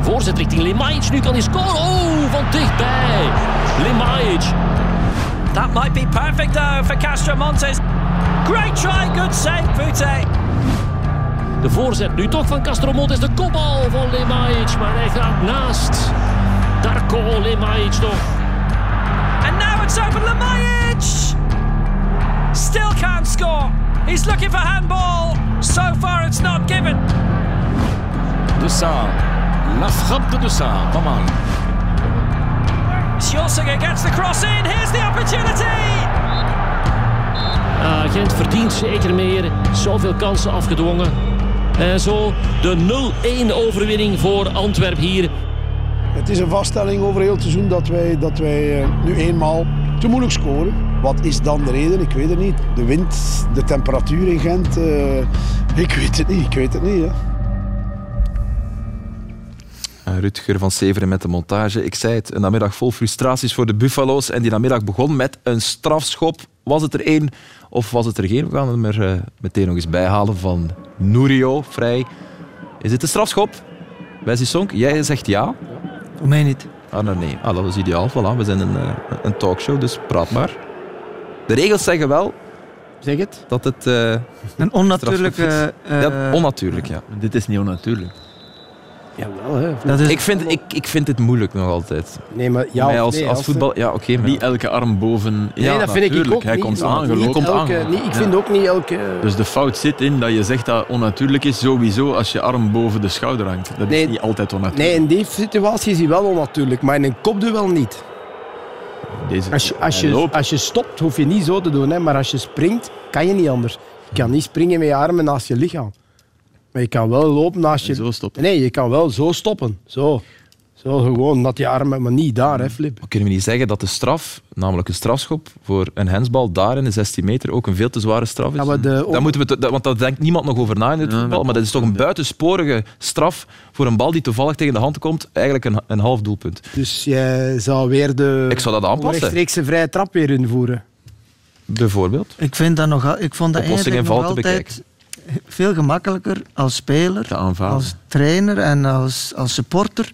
Voorzet richting Lemajic. Nu kan hij scoren. Oh, van dichtbij. Lemajic. That might be perfect though for Castro Montes. Great try, good save, Pute. De voorzet nu toch van Castromontes. De kopbal van Lemajic. Maar hij gaat naast. Darko Lemajic toch. And now it's open Lemajic. Still can't score. He's looking for handball. So far it's not given. De Saar. La frappe de Saar. Pas mal. Sjolsinger gets the cross in. Here's the opportunity. Ah, Gent verdient zeker meer. Zoveel kansen afgedwongen. En zo de 0-1 overwinning voor Antwerp hier. Het is een vaststelling over heel het seizoen dat wij, dat wij eh, nu eenmaal te moeilijk scoren. Wat is dan de reden? Ik weet het niet. De wind, de temperatuur in Gent. eh, ik weet het niet. Ik weet het niet. Hè. Uh, Rutger van Severen met de montage. Ik zei het, een namiddag vol frustraties voor de Buffalo's. En die namiddag begon met een strafschop. Was het er één of was het er geen? We gaan hem er meteen nog eens bijhalen van Nurio, vrij. Is het een strafschop? Wesley Sonk, jij zegt ja. Voor mij niet. Ah, nou, nee. Ah, dat is ideaal. Voilà, we zijn een, uh, een talkshow, dus praat maar. De regels zeggen wel... Zeg het. Dat het... Uh, een onnatuurlijke... Uh, ja, onnatuurlijk, ja. Dit is niet onnatuurlijk. Jawel, hè. Dat is... ik, vind, ik, ik vind het moeilijk nog altijd. Nee, maar ja, als, nee, als, voetbal... Ja, oké. Okay, niet elke arm boven... Nee, ja, dat vind ik ook Hij niet, komt aangelopen. Niet elke, niet, ik vind ja. ook niet elke... Dus de fout zit in dat je zegt dat onnatuurlijk is, sowieso als je arm boven de schouder hangt. Dat nee, is niet altijd onnatuurlijk. Nee, in die situatie is hij wel onnatuurlijk, maar in een kopduel niet. Deze, als, je, als, je, als je stopt, hoef je niet zo te doen, hè, maar als je springt, kan je niet anders. Je kan niet springen met je armen naast je lichaam. Maar je kan wel lopen naast je... En zo stoppen. Nee, je kan wel zo stoppen. Zo. Zo gewoon, dat je armen, maar niet daar, hè, Flip. Maar kunnen we niet zeggen dat de straf, namelijk een strafschop voor een hensbal daar in de 16 meter, ook een veel te zware straf is? Ja, maar de... Dan moeten we te, want daar denkt niemand nog over na in het Ja, voetbal, maar dat is toch een buitensporige straf voor een bal die toevallig tegen de hand komt, eigenlijk een, een half doelpunt. Dus jij zou weer de Ik zou dat aanpassen. rechtstreekse vrije trap weer invoeren. Bijvoorbeeld. Ik, vind dat nog, ik vond dat Oplossing eigenlijk en nog altijd veel gemakkelijker als speler, als trainer en als, als supporter.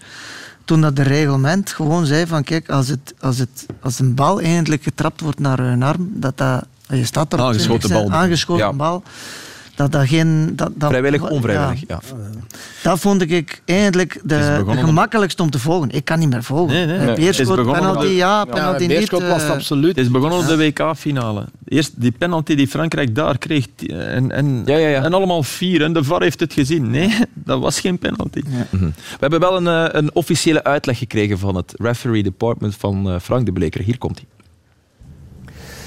Toen dat de reglement gewoon zei van kijk, als, het, als, het, als een bal eindelijk getrapt wordt naar een arm, dat dat, je staat er Aangeschoten bal. aangeschoten Ja. bal, dat dat geen... Dat, dat, Vrijwillig, onvrijwillig. Ja, Ja. dat vond ik eigenlijk de, de gemakkelijkste om te volgen. Ik kan niet meer volgen. Nee, nee, Beerschot, penalty de- ja, Ja, penalty niet. Beerschot was het eh, absoluut. Het is begonnen op de WK-finale. Eerst die penalty die Frankrijk daar kreeg. En, en, Ja, ja, ja. en allemaal vier. En de VAR heeft het gezien. Nee, dat was geen penalty. Mhm. We hebben wel een, eh, een officiële uitleg gekregen van het referee department van eh, Frank de Bleker. Hier komt hij.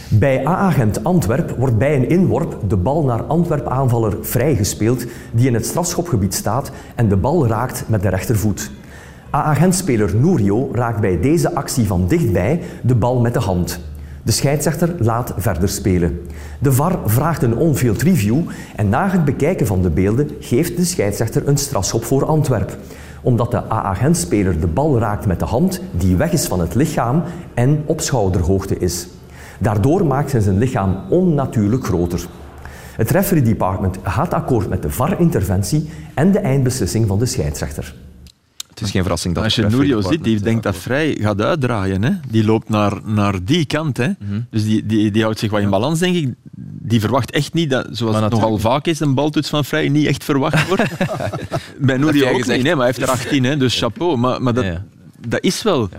Bij A-agent Antwerp wordt bij een inworp de bal naar Antwerp-aanvaller vrijgespeeld die in het strafschopgebied staat en de bal raakt met de rechtervoet. A-agentspeler Nurio raakt bij deze actie van dichtbij de bal met de hand. De scheidsrechter laat verder spelen. De VAR vraagt een on-field review en na het bekijken van de beelden geeft de scheidsrechter een strafschop voor Antwerp. Omdat de A-agentspeler de bal raakt met de hand die weg is van het lichaam en op schouderhoogte is. Daardoor maakt hij zijn lichaam onnatuurlijk groter. Het referee department gaat akkoord met de VAR-interventie en de eindbeslissing van de scheidsrechter. Het is geen verrassing dat Als je Nurio ziet, die denkt eh, dat vrij gaat uitdraaien. Hè? Die loopt naar, naar die kant. Hè? Mhm. Dus die, die, die houdt zich wat in balans, denk ik. Die verwacht echt niet, dat, zoals het nogal vaak is, een baltoets van vrij niet echt verwacht wordt. Bij Nurio ook gezegd. niet, nee, maar hij heeft er 18, hè, dus chapeau. Maar, maar dat, Ja, ja. Dat is wel.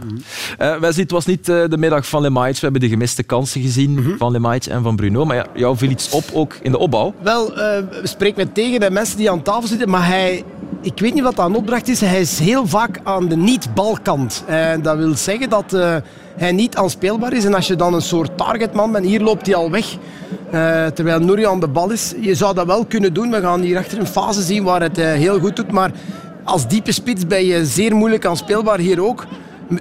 Wij zien, het was niet eh, de middag van Lemaitre. We hebben de gemiste kansen gezien Mhm. van Lemaitre en van Bruno. Maar ja, jou viel iets op, ook in de opbouw. Wel, eh spreek me tegen de mensen die aan tafel zitten, maar hij, ik weet niet wat dat een opdracht is. Hij is heel vaak aan de niet-balkant. En dat wil zeggen dat hij niet aanspeelbaar is. En als je dan een soort targetman bent, hier loopt hij al weg. terwijl Nouri aan de bal is. Je zou dat wel kunnen doen. We gaan hier achter een fase zien waar het heel goed doet. Maar als diepe spits ben je zeer moeilijk aanspeelbaar hier ook.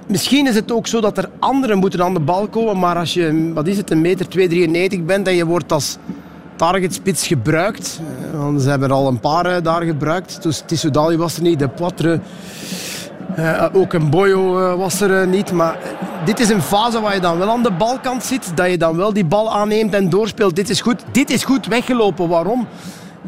Misschien is het ook zo dat er anderen moeten aan de bal komen, maar als je, wat is het, een meter 2,93 bent en je wordt als targetspits gebruikt, eh, want ze hebben er al een paar eh, daar gebruikt, dus Tissoudali was er niet, De Poitre, eh, ook een Boyo was er niet, maar dit is een fase waar je dan wel aan de balkant zit, dat je dan wel die bal aanneemt en doorspeelt. Dit is goed, dit is goed weggelopen. Waarom?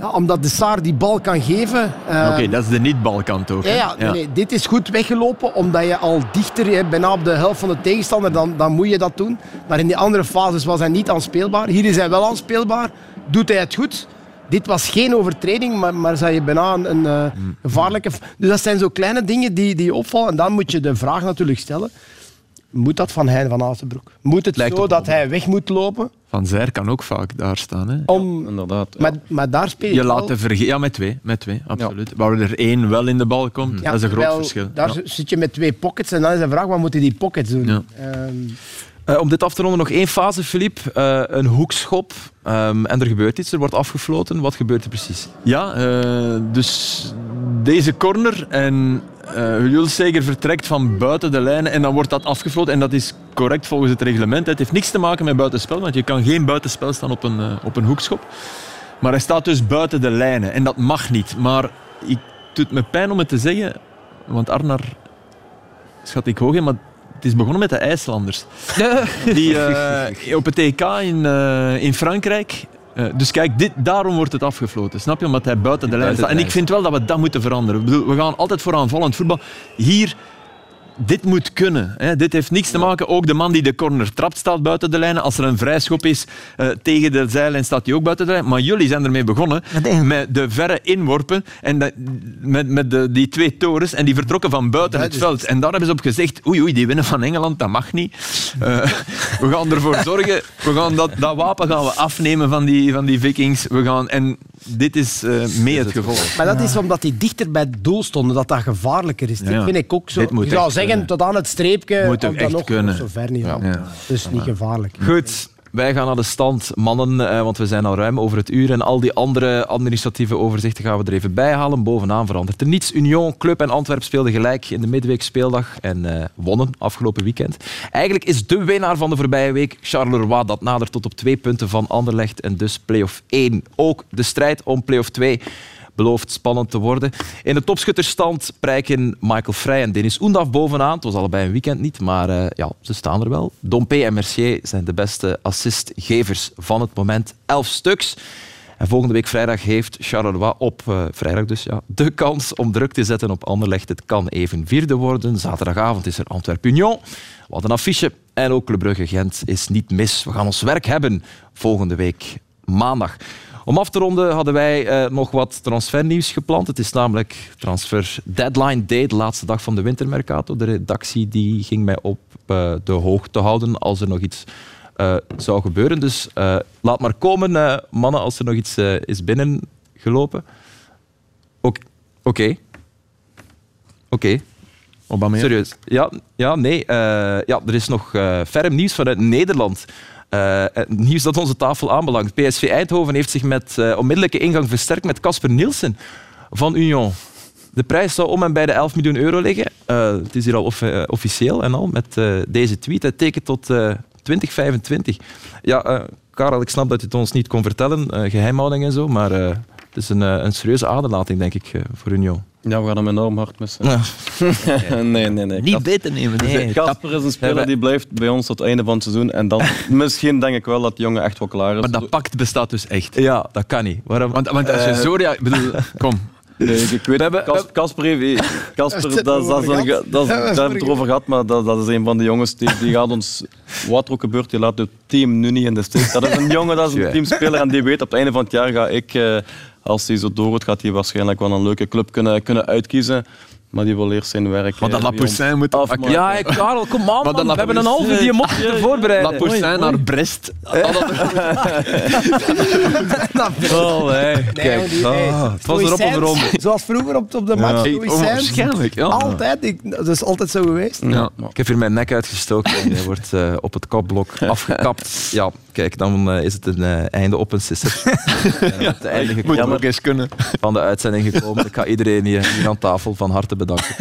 Ja, omdat de Saar die bal kan geven. Eh, Oké, dat is de niet-balkant ook. ja, ja, nee, dit is goed weggelopen omdat je al dichter, hè, bijna op de helft van de tegenstander, dan, dan moet je dat doen. Maar in die andere fases was hij niet aanspeelbaar. Hier is hij wel aanspeelbaar. Doet hij het goed? Dit was geen overtreding, maar, maar zei je bijna een, een eh, gevaarlijke... f- Dus dat zijn zo kleine dingen die, die opvallen. En dan moet je de vraag natuurlijk stellen. Moet dat van Hein van Azenbroek? Moet het Lijkt zo dat hij weg moet lopen? Van Zijr kan ook vaak daar staan. Hè? Om, Inderdaad. maar, maar daar speel je laat de verge- Ja, met twee. Met twee, absoluut. Waar er één wel in de bal komt, dat is een groot verschil. Daar Ja. zit je met twee pockets en dan is de vraag, wat moeten die pockets doen? Ja. Ehm, Eh, om dit af te ronden nog één fase, Filip. Eh, een hoekschop. Ehm, en er gebeurt iets, er wordt afgefloten. Wat gebeurt er precies? Ja, eh, dus deze corner en uh, Julseger vertrekt van buiten de lijnen en dan wordt dat afgefloten. En dat is correct volgens het reglement. Het heeft niks te maken met buitenspel, want je kan geen buitenspel staan op een, eh, op een hoekschop. Maar hij staat dus buiten de lijnen en dat mag niet. Maar ik, het doet me pijn om het te zeggen, Want Arnar schat ik hoog in, maar het is begonnen met de IJslanders. Die eh, op het EK in, eh, in Frankrijk. Eh, dus kijk, dit, daarom wordt het afgefloten. Snap je? Omdat hij buiten de lijn staat. En ik vind wel dat we dat moeten veranderen. Ik bedoel, we gaan altijd voor aanvallend voetbal. Hier dit moet kunnen. Hè. Dit heeft niks te maken. Ook de man die de corner trapt staat buiten de lijnen. Als er een vrijschop is eh, tegen de zijlijn, staat hij ook buiten de lijn. Maar jullie zijn ermee begonnen met de verre inworpen en met, met de, die twee torens en die vertrokken van buiten het veld. En daar hebben ze op gezegd, oei oei, die winnen van Engeland, dat mag niet. Eh, we gaan ervoor zorgen, we gaan dat, dat wapen gaan we afnemen van die, van die vikings. We gaan, en dit is eh, mee het gevolg. Maar dat is omdat die dichter bij het doel stonden, dat dat gevaarlijker is. Ja, Dat vind ik ook zo. Dit moet Je zou zeggen, kunnen. tot aan het streepje, Moet echt nog, kunnen. zo ver niet. Ja. Ja. Ja. Dus niet gevaarlijk. Goed, wij gaan naar de stand, mannen, eh, want we zijn al ruim over het uur. En al die andere administratieve overzichten gaan we er even bij halen. Bovenaan verandert er niets. Union, Club en Antwerp speelden gelijk in de midweekspeeldag en eh, wonnen afgelopen weekend. Eigenlijk is de winnaar van de voorbije week Charleroi. Dat nadert tot op twee punten van Anderlecht en dus play-off 1. Ook de strijd om play-off 2 belooft spannend te worden. In de topschutterstand prijken Michael Vrij en Denis Oendaf bovenaan. Het was allebei een weekend niet, maar eh, ja, ze staan er wel. Dompe en Mercier zijn de beste assistgevers van het moment. Elf stuks. En volgende week vrijdag heeft Charleroi op eh, vrijdag dus ja, de kans om druk te zetten op Anderlecht. Het kan even vierde worden. Zaterdagavond is er Antwerp Union. Wat een affiche. En ook Club Brugge Gent is niet mis. We gaan ons werk hebben volgende week maandag. Om af te ronden hadden wij eh, nog wat transfernieuws gepland. Het is namelijk transfer deadline day, de laatste dag van de wintermercato. De redactie die ging mij op eh, de hoogte houden als er nog iets eh, zou gebeuren. Dus laat maar komen, mannen, als er nog iets is binnengelopen. Oké. Oké. Oké. Serieus. Ja, ja nee. ja, er is nog ferm nieuws vanuit Nederland. Eh, het nieuws dat onze tafel aanbelangt. PSV Eindhoven heeft zich met eh, onmiddellijke ingang versterkt met Casper Nielsen van Union. De prijs zou om en bij de 11 miljoen euro liggen. Eh, het is hier al off- officieel en al met deze tweet. Het tekent tot eh, 2025. Ja, Karel, ik snap dat je het ons niet kon vertellen, eh, geheimhouding en zo, maar het is een, een serieuze aderlating, denk ik, voor Union. Ja, we gaan hem enorm hard missen. Ja. nee, nee, nee. Niet beter nemen. Nee, Kasper is een speler die blijft bij ons tot het einde van het seizoen. En dan misschien denk ik wel dat die jongen echt wel klaar is. Maar dat pact bestaat dus echt. Ja, dat kan niet. Waarom? Want, want als je Eh, zo... ik bedoel, kom. Nee, ik weet, Kas- Kasper heeft... Kasper, dat, dat, is een- dat, is- daar hebben we het over gehad, maar dat, dat is een van de jongens die, die gaat ons... Wat er ook gebeurt, die laat het team nu niet in de steek. Dat is een jongen, dat is een teamspeler en die weet op het einde van het jaar ga ik... eh, als hij zo doorgaat, gaat hij waarschijnlijk wel een leuke club kunnen, kunnen uitkiezen. Maar die wil eerst zijn werk... Maar dat eh, Lapoussin moet afmaken. Ja, hey, Karel, kom aan, man. We hebben een halve die mocht te voorbereiden. Lapoussin naar Brest. Oh, die- nee. Ah, het was erop of eronder. Zoals vroeger op, op de match. Ja. Stoïcijns. Onwaarschijnlijk, ja. Altijd. Ik, dat is altijd zo geweest. Ja. Ik heb hier mijn nek uitgestoken en hij wordt eh, op het kopblok afgekapt. Ja, kijk, dan eh, is het een eh, einde op een sisser. En het einde Moet gekomen ook eens kunnen. van de uitzending gekomen. Ik ga iedereen hier, hier aan tafel van harte bedanken.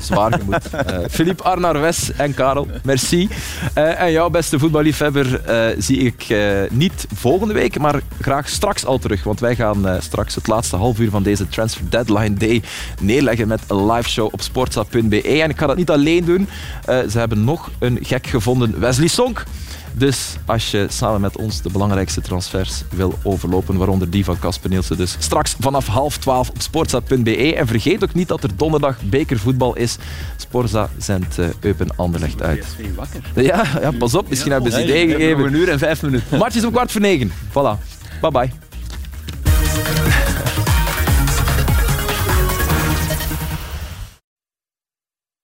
Zwaar gemoed. Eh Philippe Arnar Wes en Karel, merci. Eh, en jouw beste voetballiefhebber eh, zie ik eh, niet volgende week, maar graag straks al terug. Want wij gaan eh, straks het laatste half uur van deze Transfer Deadline Day neerleggen met een live show op sportsa.be. En ik ga dat niet alleen doen. Eh, ze hebben nog een gek gevonden, Wesley Sonk. Dus als je samen met ons de belangrijkste transfers wil overlopen, waaronder die van Casper Nielsen, dus straks vanaf half twaalf op sportza.be. En vergeet ook niet dat er donderdag bekervoetbal is. Sporza zendt uh, Eupen Anderlecht uit. Ja, ja, pas op, misschien hebben ze Ja, idee gegeven. een uur en vijf minuten. Match is om kwart voor negen. Voilà. Bye bye.